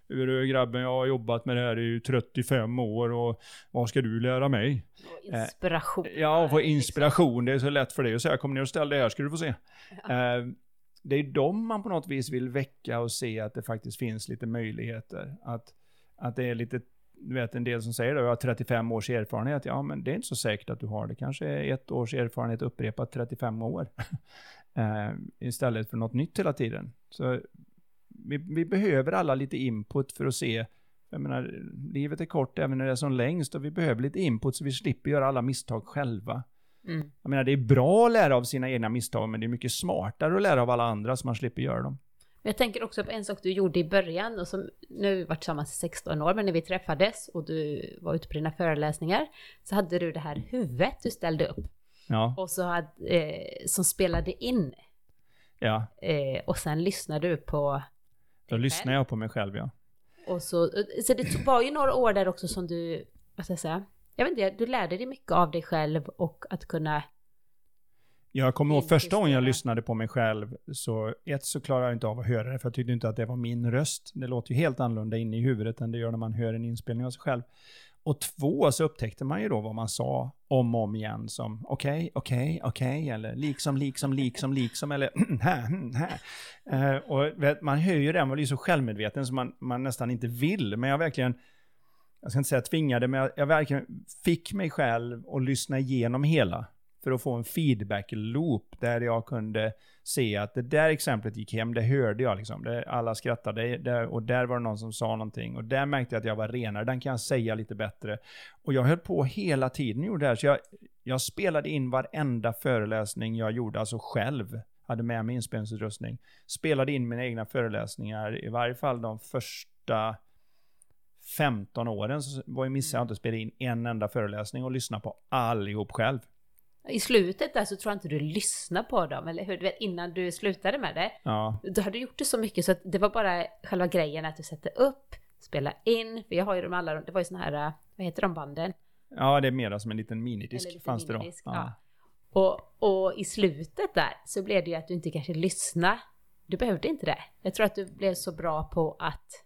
du grabben, jag har jobbat med det här i 35 år och vad ska du lära mig? Och inspiration. Ja, och få inspiration. Det är så lätt för dig att säga kom ner och ställ dig här ska du få se. Eh, det är de man på något vis vill väcka och se att det faktiskt finns lite möjligheter. Att, att det är lite, du vet en del som säger det, jag har 35 års erfarenhet. Ja, men det är inte så säkert att du har det. Kanske är ett års erfarenhet upprepat 35 år. <laughs> eh, istället för något nytt hela tiden. Så vi, vi behöver alla lite input för att se jag menar, livet är kort även när det är som längst och vi behöver lite input så vi slipper göra alla misstag själva. Mm. Jag menar, det är bra att lära av sina egna misstag, men det är mycket smartare att lära av alla andra så man slipper göra dem. Jag tänker också på en sak du gjorde i början och som nu har vi varit tillsammans i 16 år, men när vi träffades och du var ute på dina föreläsningar så hade du det här huvudet du ställde upp Ja, och så hade, eh, som spelade in ja. eh, och sen lyssnade du på Då själv. jag på mig själv, ja. Och så, så det var ju några år där också som du, vad ska jag säga, jag vet inte, du lärde dig mycket av dig själv och att kunna, Jag kommer ihåg första gången jag lyssnade på mig själv, så ett så klarade jag inte av att höra det, för jag tyckte inte att det var min röst. Det låter ju helt annorlunda inne i huvudet än det gör när man hör en inspelning av sig själv. Och två, så upptäckte man ju då vad man sa om och om igen som okej, okej, okej, eller liksom, liksom, liksom, liksom, eller <clears throat> här, <clears throat> här. Eh, och vet, man hör ju det, man blir så självmedveten som man, man nästan inte vill, men jag verkligen, jag ska inte säga tvingade, men jag, jag verkligen fick mig själv att lyssna igenom hela för att få en feedback-loop där jag kunde se att det där exemplet gick hem, det hörde jag liksom. Det, alla skrattade det, och där var det någon som sa någonting och där märkte jag att jag var renare, den kan jag säga lite bättre. Och jag höll på hela tiden och gjorde det här, så jag, jag spelade in varenda föreläsning jag gjorde, alltså själv hade med mig inspelningsutrustning. Spelade in mina egna föreläsningar, i varje fall de första 15 åren så var jag missade jag inte att spela in en enda föreläsning och lyssna på allihop själv. I slutet där så tror jag inte du lyssnade på dem, eller hur? Du vet, innan du slutade med det. Ja. Du hade gjort det så mycket så att det var bara själva grejen att du sätter upp, spela in, för jag har ju de alla, det var ju såna här, vad heter de banden? Ja, det är mera som en liten minidisk lite fanns det då. minidisk, ja. Och, och i slutet där så blev det ju att du inte kanske lyssnade. Du behövde inte det. Jag tror att du blev så bra på att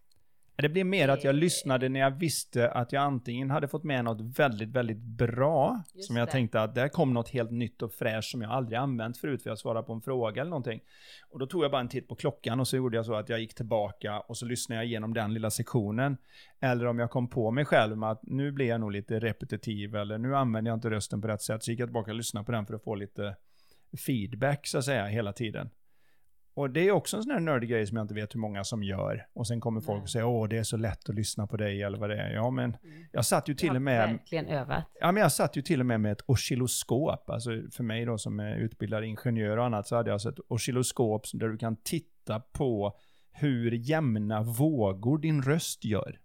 Det blev mer att jag lyssnade när jag visste att jag antingen hade fått med något väldigt, väldigt bra, Just som jag det. tänkte att där kom något helt nytt och fräscht som jag aldrig använt förut för jag svarade på en fråga eller någonting. Och då tog jag bara en titt på klockan och så gjorde jag så att jag gick tillbaka och så lyssnade jag igenom den lilla sektionen. Eller om jag kom på mig själv med att nu blir jag nog lite repetitiv eller nu använder jag inte rösten på rätt sätt så gick jag tillbaka och lyssnade på den för att få lite feedback så att säga hela tiden. Och det är också en sån här nördig grej som jag inte vet hur många som gör. Och sen kommer folk och säger åh det är så lätt att lyssna på dig eller vad det är. Ja men jag satt ju till har och med, verkligen övat. ja men jag satt ju till och med med ett oscilloskop. Alltså för mig då som är utbildad ingenjör och annat så hade jag alltså ett oscilloskop där du kan titta på hur jämna vågor din röst gör.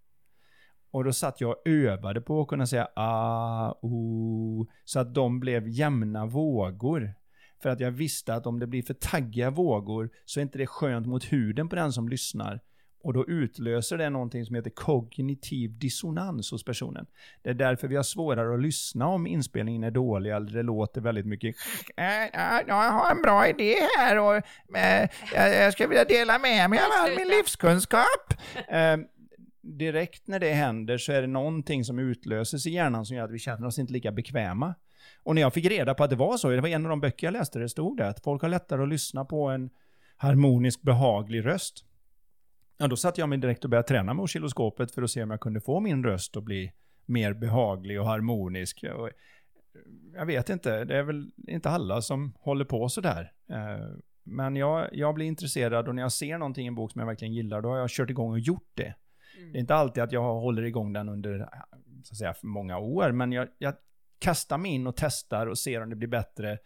Och då satt jag och övade på att kunna säga ah, o, så att de blev jämna vågor. För att jag visste att om det blir för taggiga vågor så är inte det skönt mot huden på den som lyssnar. Och då utlöser det någonting som heter kognitiv dissonans hos personen. Det är därför vi har svårare att lyssna om inspelningen är dålig eller det låter väldigt mycket "Äh, äh, Jag har en bra idé här och äh, jag skulle vilja dela med mig av all min livskunskap. <laughs> Eh, direkt när det händer så är det någonting som utlöses i hjärnan som gör att vi känner oss inte lika bekväma. Och när jag fick reda på att det var så, det var en av de böcker jag läste, det stod det att folk har lättare att lyssna på en harmonisk, behaglig röst. Ja, då satte jag mig direkt och började träna med oscilloskopet för att se om jag kunde få min röst att bli mer behaglig och harmonisk. Och jag vet inte, det är väl inte alla som håller på sådär. Eh, Men jag, jag blir intresserad och när jag ser någonting i en bok som jag verkligen gillar, då har jag kört igång och gjort det. Det är inte alltid att jag håller igång den under så att säga, för många år, men jag, jag kastar mig in och testar och ser om det blir bättre.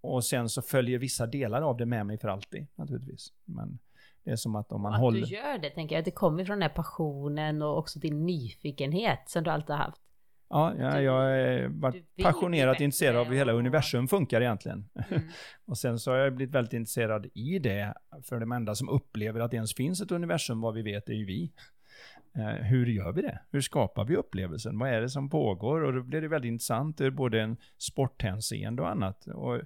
Och sen så följer vissa delar av det med mig för alltid, naturligtvis. Men det är som att om man att håller... du gör det, tänker jag. Det kommer från den här passionen och också din nyfikenhet som du alltid har haft. Ja, ja du- jag har du varit passionerat intresserad av hur hela universum funkar egentligen. Mm. <laughs> Och sen så har jag blivit väldigt intresserad i det, för de enda som upplever att det ens finns ett universum, vad vi vet, är ju vi. Eh, hur gör vi det? Hur skapar vi upplevelsen? Vad är det som pågår? Och då blir det väldigt intressant ur både en sporthänseende och annat. Och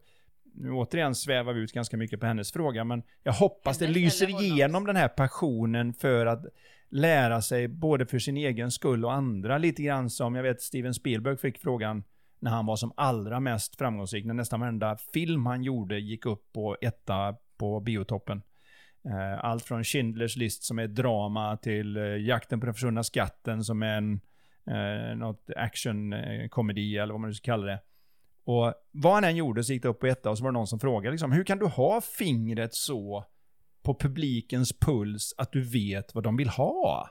nu återigen svävar vi ut ganska mycket på hennes fråga, men jag hoppas det lyser igenom den här passionen för att lära sig både för sin egen skull och andra. Lite grann som, jag vet Steven Spielberg fick frågan när han var som allra mest framgångsrik, när nästan varenda film han gjorde gick upp på etta på biotoppen. Eh, allt från Schindlers list som är drama till eh, Jakten på den försvunna skatten som är en eh, något action-komedi eh, eller vad man nu ska kalla det. Och vad han än gjorde så gick det upp på etta och så var det någon som frågade liksom, hur kan du ha fingret så på publikens puls att du vet vad de vill ha?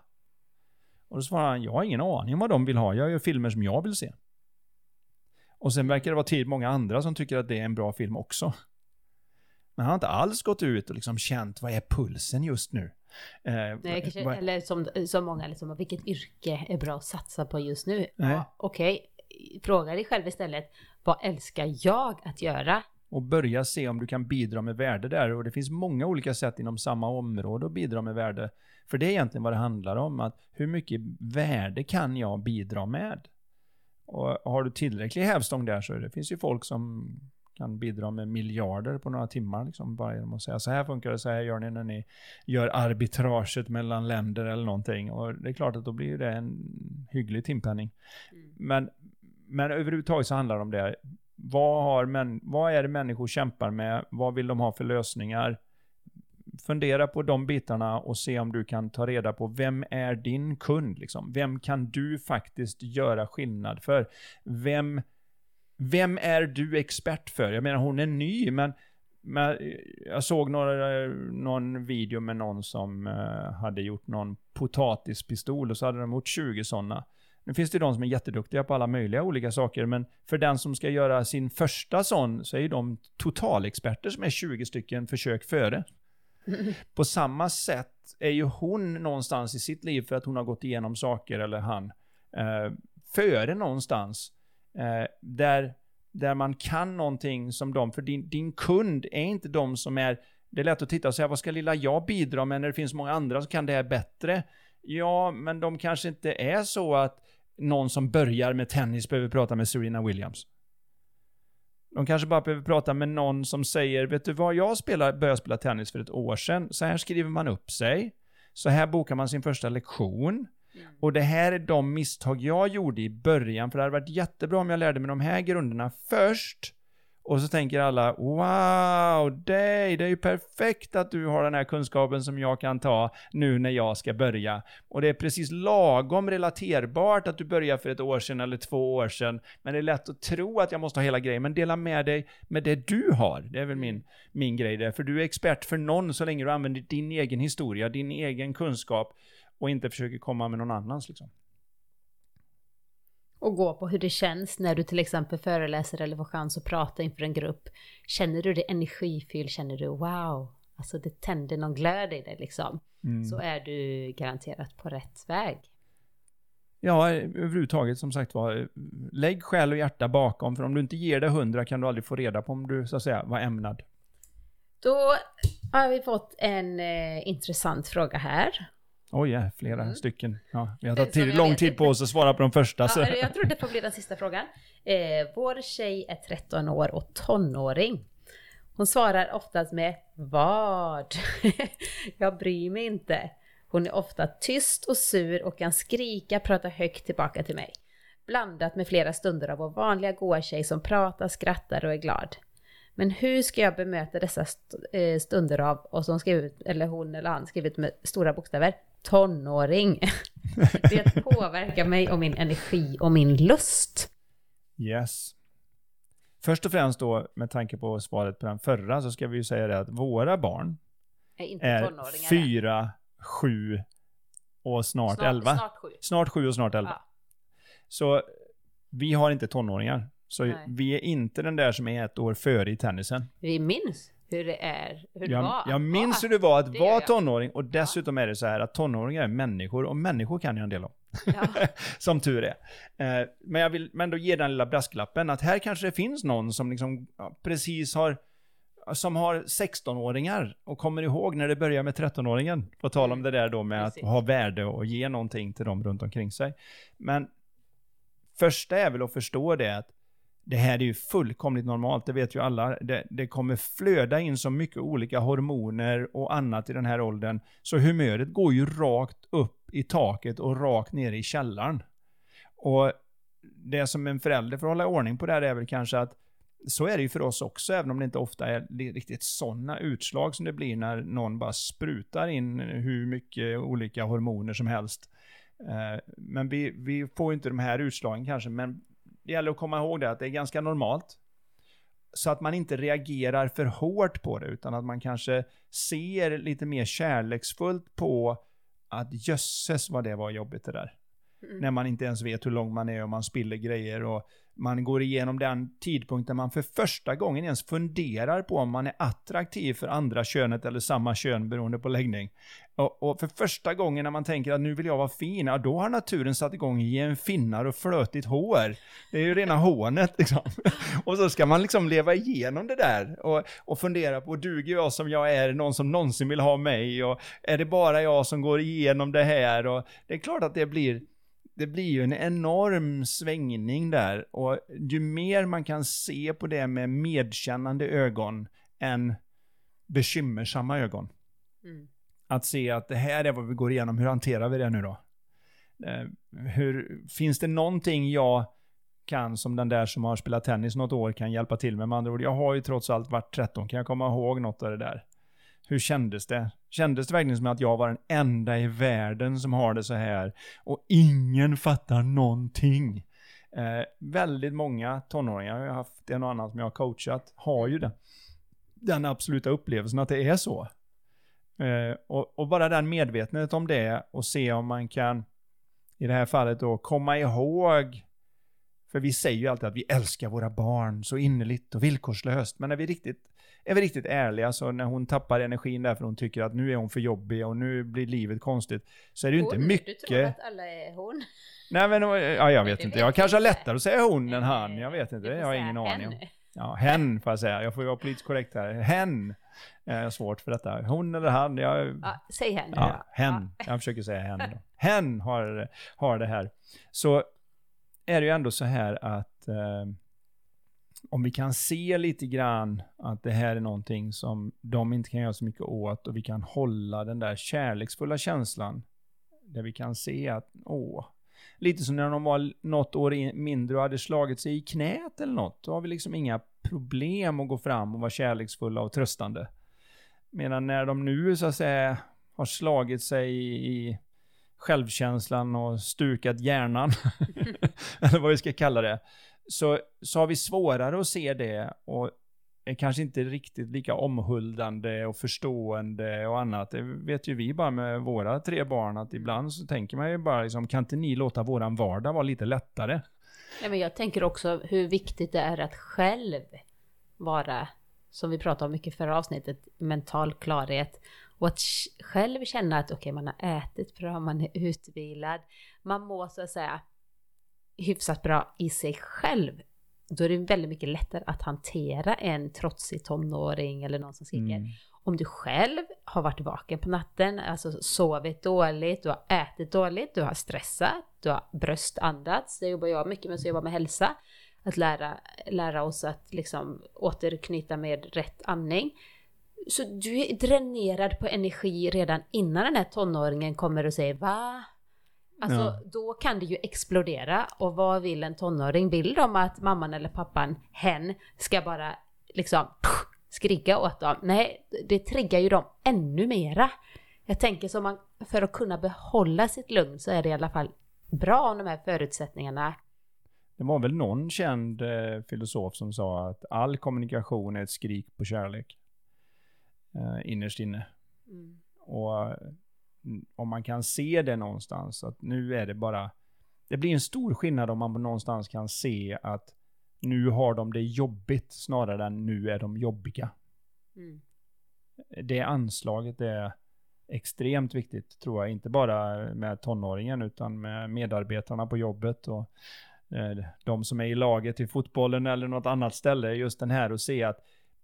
Och då svarade han, jag har ingen aning om vad de vill ha, jag gör filmer som jag vill se. Och sen verkar det vara tid många andra som tycker att det är en bra film också. Men han har inte alls gått ut och liksom känt, vad är pulsen just nu? Eh, Nej, kanske, vad- eller som, som många, liksom, vilket yrke är bra att satsa på just nu? Nej. Ja, Okej, fråga dig själv istället, vad älskar jag att göra? och börja se om du kan bidra med värde där. Och det finns många olika sätt inom samma område att bidra med värde. För det är egentligen vad det handlar om, att hur mycket värde kan jag bidra med? Och har du tillräcklig hävstång där så det finns ju folk som kan bidra med miljarder på några timmar, liksom, bara genom att säga så här funkar det, så här gör ni när ni gör arbitraget mellan länder eller någonting. Och det är klart att då blir det en hygglig timpenning. Men, men överhuvudtaget så handlar det om det. Vad, har män, vad är det människor kämpar med? Vad vill de ha för lösningar? Fundera på de bitarna och se om du kan ta reda på vem är din kund? Liksom? Vem kan du faktiskt göra skillnad för? Vem, vem är du expert för? Jag menar hon är ny, men, men jag såg några, någon video med någon som uh, hade gjort någon potatispistol och så hade de gjort 20 sådana. Nu finns det de som är jätteduktiga på alla möjliga olika saker, men för den som ska göra sin första sån så är de totalexperter som är 20 stycken försök före. <laughs> På samma sätt är ju hon någonstans i sitt liv för att hon har gått igenom saker, eller han, eh, före någonstans. Eh, där, där man kan någonting som de, för din, din kund är inte de som är, det är lätt att titta och säga vad ska lilla jag bidra med när det finns många andra som kan det här bättre. Ja, men de kanske inte är så att någon som börjar med tennis behöver prata med Serena Williams. De kanske bara behöver prata med någon som säger, vet du vad, jag spelar, började spela tennis för ett år sedan, så här skriver man upp sig, så här bokar man sin första lektion, mm. och det här är de misstag jag gjorde i början, för det hade varit jättebra om jag lärde mig de här grunderna först, och så tänker alla, wow, dig, det är ju perfekt att du har den här kunskapen som jag kan ta nu när jag ska börja. Och det är precis lagom relaterbart att du börjar för ett år sedan eller två år sedan. Men det är lätt att tro att jag måste ha hela grejen. Men dela med dig med det du har. Det är väl min, min grej där. För du är expert för någon så länge du använder din egen historia, din egen kunskap och inte försöker komma med någon annans liksom och gå på hur det känns när du till exempel föreläser eller får chans att prata inför en grupp. Känner du dig energifylld? Känner du wow, alltså det tänder någon glöd i dig liksom. Mm. Så är du garanterat på rätt väg. Ja, överhuvudtaget som sagt var, lägg själ och hjärta bakom, för om du inte ger det hundra kan du aldrig få reda på om du så att säga var ämnad. Då har vi fått en eh, intressant fråga här. Oj, ja, flera mm. stycken. Ja, vi har tagit tid, lång tid på oss att svara på de första. Ja, jag tror det får bli den sista frågan. Eh, vår tjej är 13 år och tonåring. Hon svarar oftast med vad? <laughs> jag bryr mig inte. Hon är ofta tyst och sur och kan skrika, prata högt tillbaka till mig. Blandat med flera stunder av vår vanliga goa tjej som pratar, skrattar och är glad. Men hur ska jag bemöta dessa eh, stunder av, och som skrivit, eller hon eller han skrivit med stora bokstäver, tonåring. <laughs> Det påverkar mig och min energi och min lust. Yes. Först och främst då, med tanke på svaret på den förra, så ska vi ju säga det att våra barn är, inte är fyra, sju och snart, snart elva. Snart sju. Snart sju och snart elva. Ja. Så vi har inte tonåringar. Så Nej. vi är inte den där som är ett år före i tennisen. Vi minns hur det är, hur det jag, var. Jag minns hur det var att vara tonåring och dessutom är det så här att tonåringar är människor och människor kan jag en del om. Ja. <laughs> som tur är. Eh, men jag vill men då ge den lilla brasklappen att här kanske det finns någon som liksom ja, precis har som har 16-åringar och kommer ihåg när det börjar med 13-åringen. På tal om mm. det där då med precis. att ha värde och ge någonting till dem runt omkring sig. Men första är väl att förstå det att det här är ju fullkomligt normalt, det vet ju alla. Det, det, kommer flöda in så mycket olika hormoner och annat i den här åldern, så humöret går ju rakt upp i taket och rakt ner i källaren. Och det som en förälder får hålla ordning på där är väl kanske att så är det ju för oss också, även om det inte ofta är riktigt sådana utslag som det blir när någon bara sprutar in hur mycket olika hormoner som helst. Eh, men vi, vi får inte de här utslagen kanske, men det gäller att komma ihåg det, att det är ganska normalt. Så att man inte reagerar för hårt på det, utan att man kanske ser lite mer kärleksfullt på att jösses vad det var jobbigt det där. Mm. När man inte ens vet hur lång man är och man spiller grejer och man går igenom den tidpunkt där man för första gången ens funderar på om man är attraktiv för andra könet eller samma kön beroende på läggning. Och, och, för första gången när man tänker att nu vill jag vara fin, ja, då har naturen satt igång i en finnar och flötigt hår. Det är ju rena hånet liksom. <laughs> och så ska man liksom leva igenom det där och, och fundera på, duger jag som jag är, någon som någonsin vill ha mig? Och är det bara jag som går igenom det här? Och det är klart att det blir det blir ju en enorm svängning där och ju mer man kan se på det med medkännande ögon än bekymmersamma ögon. Mm. Att se att det här är vad vi går igenom, hur hanterar vi det nu då? Eh, hur, finns det någonting jag kan som den där som har spelat tennis något år kan hjälpa till med? Med andra ord, jag har ju trots allt varit 13, kan jag komma ihåg något av det där? Hur kändes det? Kändes det verkligen som att jag var den enda i världen som har det så här och ingen fattar någonting? Eh, väldigt många tonåringar, jag har haft en och annan som jag har coachat, har ju den, den absoluta upplevelsen att det är så. Eh, och, och, bara den medvetenhet om det och se om man kan, i det här fallet då, komma ihåg för vi säger ju alltid att vi älskar våra barn så innerligt och villkorslöst. Men när vi riktigt, är vi riktigt ärliga, så när hon tappar energin därför hon tycker att nu är hon för jobbig och nu blir livet konstigt, så är det ju inte mycket... Du tror att alla är hon? Nej men, ja jag vet inte. Jag kanske har lättare att säga hon än han. Jag vet inte. Jag har ingen aning om. Ja, hen får jag säga. Jag får ju vara politiskt korrekt här. Hen. Jag har svårt för detta. Hon eller han. Jag... Ja, säg hen. Ja, hen. Ja. Jag försöker säga hen. Då. Hen har, har det här. Så är det ju ändå så här att eh, om vi kan se lite grann att det här är någonting som de inte kan göra så mycket åt och vi kan hålla den där kärleksfulla känslan där vi kan se att åh, lite som när de var något år in, mindre och hade slagit sig i knät eller något. Då har vi liksom inga problem att gå fram och vara kärleksfulla och tröstande. Medan när de nu så att säga har slagit sig i, självkänslan och stukat hjärnan, <laughs> eller vad vi ska kalla det, så, så har vi svårare att se det och är kanske inte riktigt lika omhuldande och förstående och annat. Det vet ju vi bara med våra tre barn att ibland så tänker man ju bara liksom, kan inte ni låta våran vardag vara lite lättare? Ja, men jag tänker också hur viktigt det är att själv vara, som vi pratade om mycket förra avsnittet, mental klarhet och att själv känna att okej, okay, man har ätit bra, man är utvilad, man mår så att säga hyfsat bra i sig själv. Då är det väldigt mycket lättare att hantera en trotsig tonåring eller någon som skriker. Mm. Om du själv har varit vaken på natten, alltså sovit dåligt, du har ätit dåligt, du har stressat, du har bröstandats, det jobbar jag mycket med, så jag jobbar med hälsa. Att lära, lära oss att liksom återknyta med rätt andning. Så du är dränerad på energi redan innan den här tonåringen kommer och säger va? Alltså ja. då kan det ju explodera och vad vill en tonåring? Vill de att mamman eller pappan, hen, ska bara liksom skrika åt dem? Nej, det triggar ju dem ännu mera. Jag tänker som man, för att kunna behålla sitt lugn så är det i alla fall bra om de här förutsättningarna det var väl någon känd eh, filosof som sa att all kommunikation är ett skrik på kärlek eh, innerst inne. Mm. Och mm, om man kan se det någonstans, att nu är det bara, det blir en stor skillnad om man någonstans kan se att nu har de det jobbigt snarare än nu är de jobbiga. Mm. Det anslaget är extremt viktigt tror jag, inte bara med tonåringen utan med medarbetarna på jobbet och eh, de som är i laget i fotbollen eller något annat ställe, just den här och se att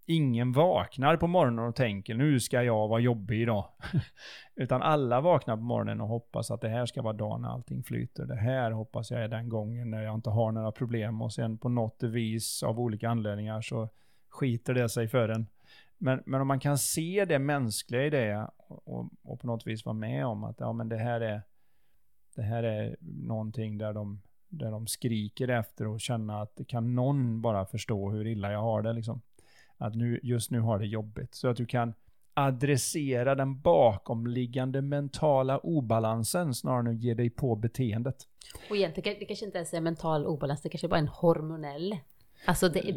ingen vaknar på morgonen och tänker nu ska jag vara jobbig idag. <laughs> Utan alla vaknar på morgonen och hoppas att det här ska vara dagen när allting flyter. Det här hoppas jag är den gången när jag inte har några problem och sen på något vis av olika anledningar så skiter det sig för en. Men, men om man kan se det mänskliga i det och, och på något vis vara med om att ja, men det här är det här är någonting där de, där de skriker efter och känna att kan någon bara förstå hur illa jag har det liksom att nu, just nu har det jobbigt. Så att du kan adressera den bakomliggande mentala obalansen snarare än att ge dig på beteendet. Och egentligen, det kanske inte ens är mental obalans, det kanske bara är en hormonell, alltså det är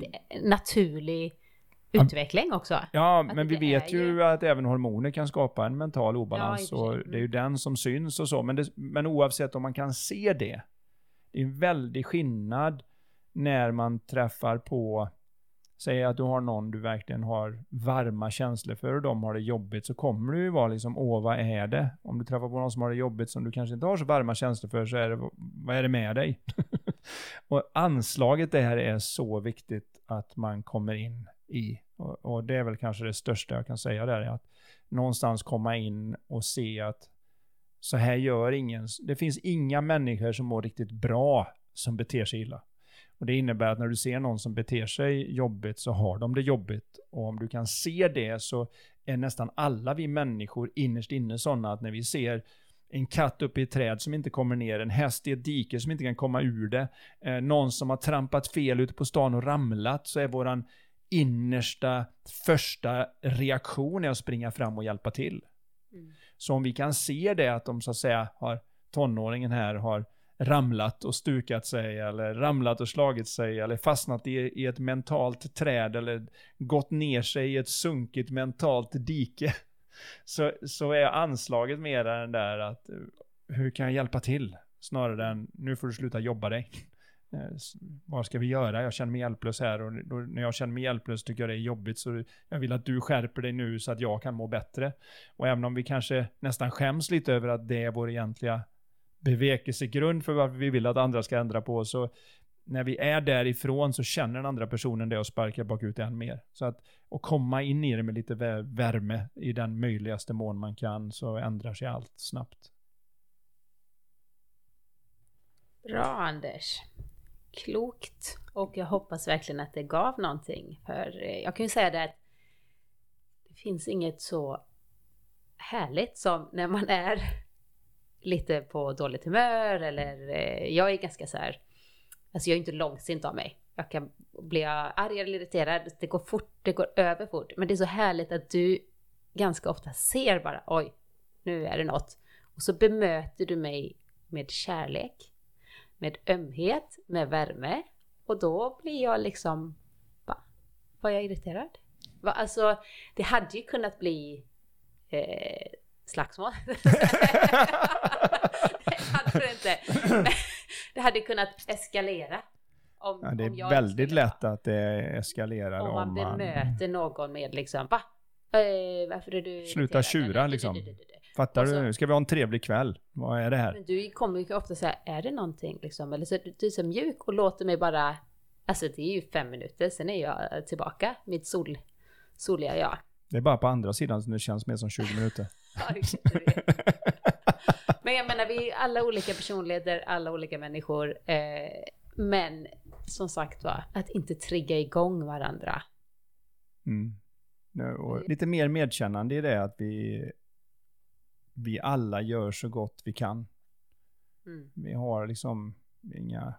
naturlig utveckling också. Ja, att men vi vet ju, ju att även hormoner kan skapa en mental obalans ja, och det är ju den som syns och så. Men, det, men oavsett om man kan se det, det är en väldig skillnad när man träffar på Säg att du har någon du verkligen har varma känslor för och de har det jobbigt så kommer du ju vara liksom, åh vad är det? Om du träffar på någon som har det jobbigt som du kanske inte har så varma känslor för så är det, vad är det med dig? <laughs> och anslaget det här är så viktigt att man kommer in i. Och, och, det är väl kanske det största jag kan säga där, är att någonstans komma in och se att så här gör ingen, det finns inga människor som mår riktigt bra som beter sig illa. Och det innebär att när du ser någon som beter sig jobbigt så har de det jobbigt. Och om du kan se det så är nästan alla vi människor innerst inne sådana att när vi ser en katt uppe i ett träd som inte kommer ner, en häst i ett dike som inte kan komma ur det, eh, någon som har trampat fel ute på stan och ramlat, så är våran innersta första reaktion är att springa fram och hjälpa till. Mm. Så om vi kan se det att de så att säga har, tonåringen här har ramlat och stukat sig eller ramlat och slagit sig eller fastnat i, i ett mentalt träd eller gått ner sig i ett sunkigt mentalt dike. <laughs> Så, så är anslaget mer än där att eh, hur kan jag hjälpa till? Snarare än nu får du sluta jobba dig. <laughs> Eh, vad ska vi göra? Jag känner mig hjälplös här och då, när jag känner mig hjälplös tycker jag det är jobbigt så jag vill att du skärper dig nu så att jag kan må bättre. Och även om vi kanske nästan skäms lite över att det är vår egentliga bevekelsegrund för varför vi vill att andra ska ändra på så när vi är därifrån så känner den andra personen det och sparkar bakut än mer. Så att och komma in i det med lite värme i den möjligaste mån man kan så ändrar sig allt snabbt. Bra Anders klokt och jag hoppas verkligen att det gav någonting. För eh, jag kan ju säga det att det finns inget så härligt som när man är lite på dåligt humör eller eh, jag är ganska så här, alltså jag är inte långsint av mig. Jag kan bli arg eller irriterad, det går fort, det går över fort. Men det är så härligt att du ganska ofta ser bara, oj, nu är det något. Och så bemöter du mig med kärlek med ömhet, med värme. Och då blir jag liksom, va? Var jag irriterad? Va? Alltså, det hade ju kunnat bli eh, slagsmål. <laughs> <laughs> det hade det inte. det hade kunnat eskalera. Om, ja, det är väldigt lätt att det eskalerar om man, om man bemöter någon med liksom, va? Eh, varför är du Sluta tjura liksom. Fattar så, du? Nu ska vi ha en trevlig kväll. Vad är det här? Men du kommer ju ofta säga, är det någonting liksom? Eller så du är så mjuk och låter mig bara, alltså det är ju fem minuter, sen är jag tillbaka, mitt sol, soliga jag. Det är bara på andra sidan som det känns mer som 20 minuter. <laughs> men jag menar, vi är alla olika personligheter, alla olika människor. Eh, men som sagt var, att inte trigga igång varandra. Mm. Och lite mer medkännande i det att vi vi alla gör så gott vi kan. Mm. Vi har liksom inga,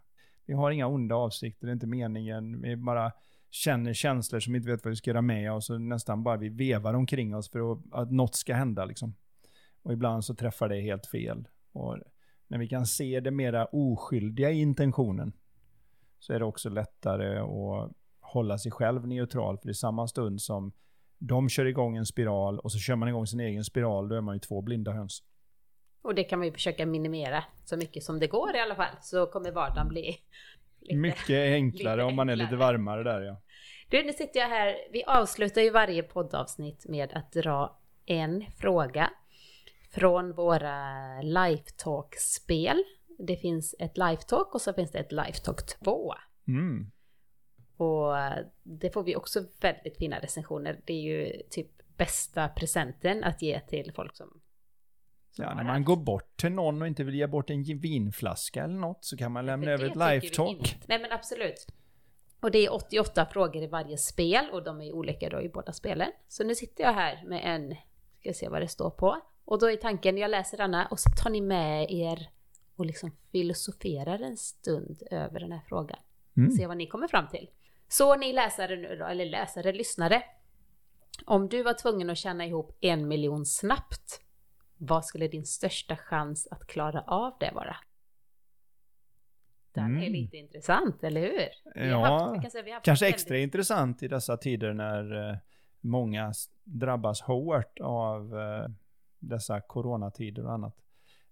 vi har inga onda avsikter, det är inte meningen. Vi bara känner känslor som inte vet vad vi ska göra med oss och nästan bara vi vevar omkring oss för att, att något ska hända liksom. Och ibland så träffar det helt fel. Och när vi kan se det mera oskyldiga i intentionen så är det också lättare att hålla sig själv neutral. För i samma stund som de kör igång en spiral och så kör man igång sin egen spiral, då är man ju två blinda höns. Och det kan man ju försöka minimera så mycket som det går i alla fall, så kommer vardagen bli <laughs> lite, mycket enklare om man är lite varmare där ja. Du, nu sitter jag här, vi avslutar ju varje poddavsnitt med att dra en fråga från våra Lifetalk-spel. Det finns ett Lifetalk och så finns det ett Lifetalk 2. Mm. Och det får vi också väldigt fina recensioner. Det är ju typ bästa presenten att ge till folk som... som ja, när man går bort till någon och inte vill ge bort en vinflaska eller något så kan man lämna över ett lifetalk. Nej men absolut. Och det är 88 frågor i varje spel och de är olika då i båda spelen. Så nu sitter jag här med en, ska se vad det står på. Och då är tanken, jag läser denna och så tar ni med er och liksom filosoferar en stund över den här frågan. Mm. Se vad ni kommer fram till. Så ni läsare nu då, eller läsare, lyssnare. Om du var tvungen att tjäna ihop en miljon snabbt, vad skulle din största chans att klara av det vara? Den mm. är lite intressant, eller hur? ja, haft, säga, kanske väldigt... extra intressant i dessa tider när eh, många drabbas hårt av eh, dessa coronatider och annat.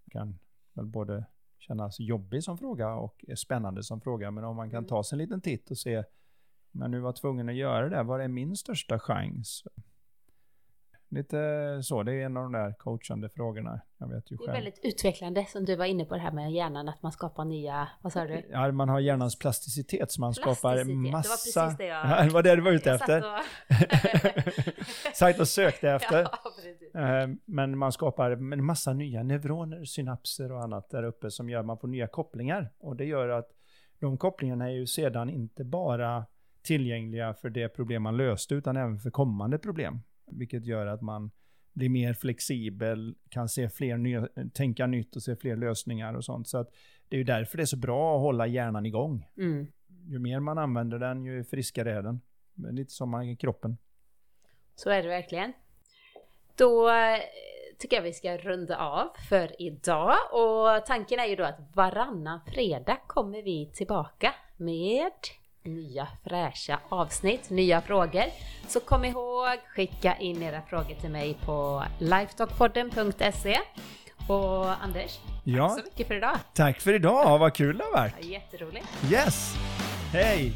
Det kan väl både kännas jobbig som fråga och spännande som fråga, men om man kan mm. ta sig en liten titt och se men nu var tvungen att göra det. Vad är min största chans? Lite så, det är en av de där coachande frågorna. Jag vet ju själv. Det är väldigt utvecklande som du var inne på det här med hjärnan, att man skapar nya, vad sa du? Ja, man har hjärnans plasticitet, så man skapar massa... Det var precis det jag... <laughs> Ja, det var det du var ute efter. Satt och... <laughs> och sökte efter. <laughs> Ja, eh, Men man skapar en massa nya neuroner, synapser och annat där uppe som gör att man får nya kopplingar. Och det gör att de kopplingarna är ju sedan inte bara tillgängliga för det problem man löste, utan även för kommande problem. Vilket gör att man blir mer flexibel, kan se fler nya, tänka nytt och se fler lösningar och sånt. Så att det är ju därför det är så bra att hålla hjärnan igång. Mm. Ju mer man använder den, ju friskare är den. Lite som man, kroppen. Så är det verkligen. Då eh, tycker jag vi ska runda av för idag. Och tanken är ju då att varannan fredag kommer vi tillbaka med nya fräscha avsnitt, nya frågor. Så kom ihåg, skicka in era frågor till mig på lifetalkpodden.se. Och Anders, Ja. tack så mycket för idag. Tack för idag, vad kul det har varit. Jätteroligt. Yes! Hej!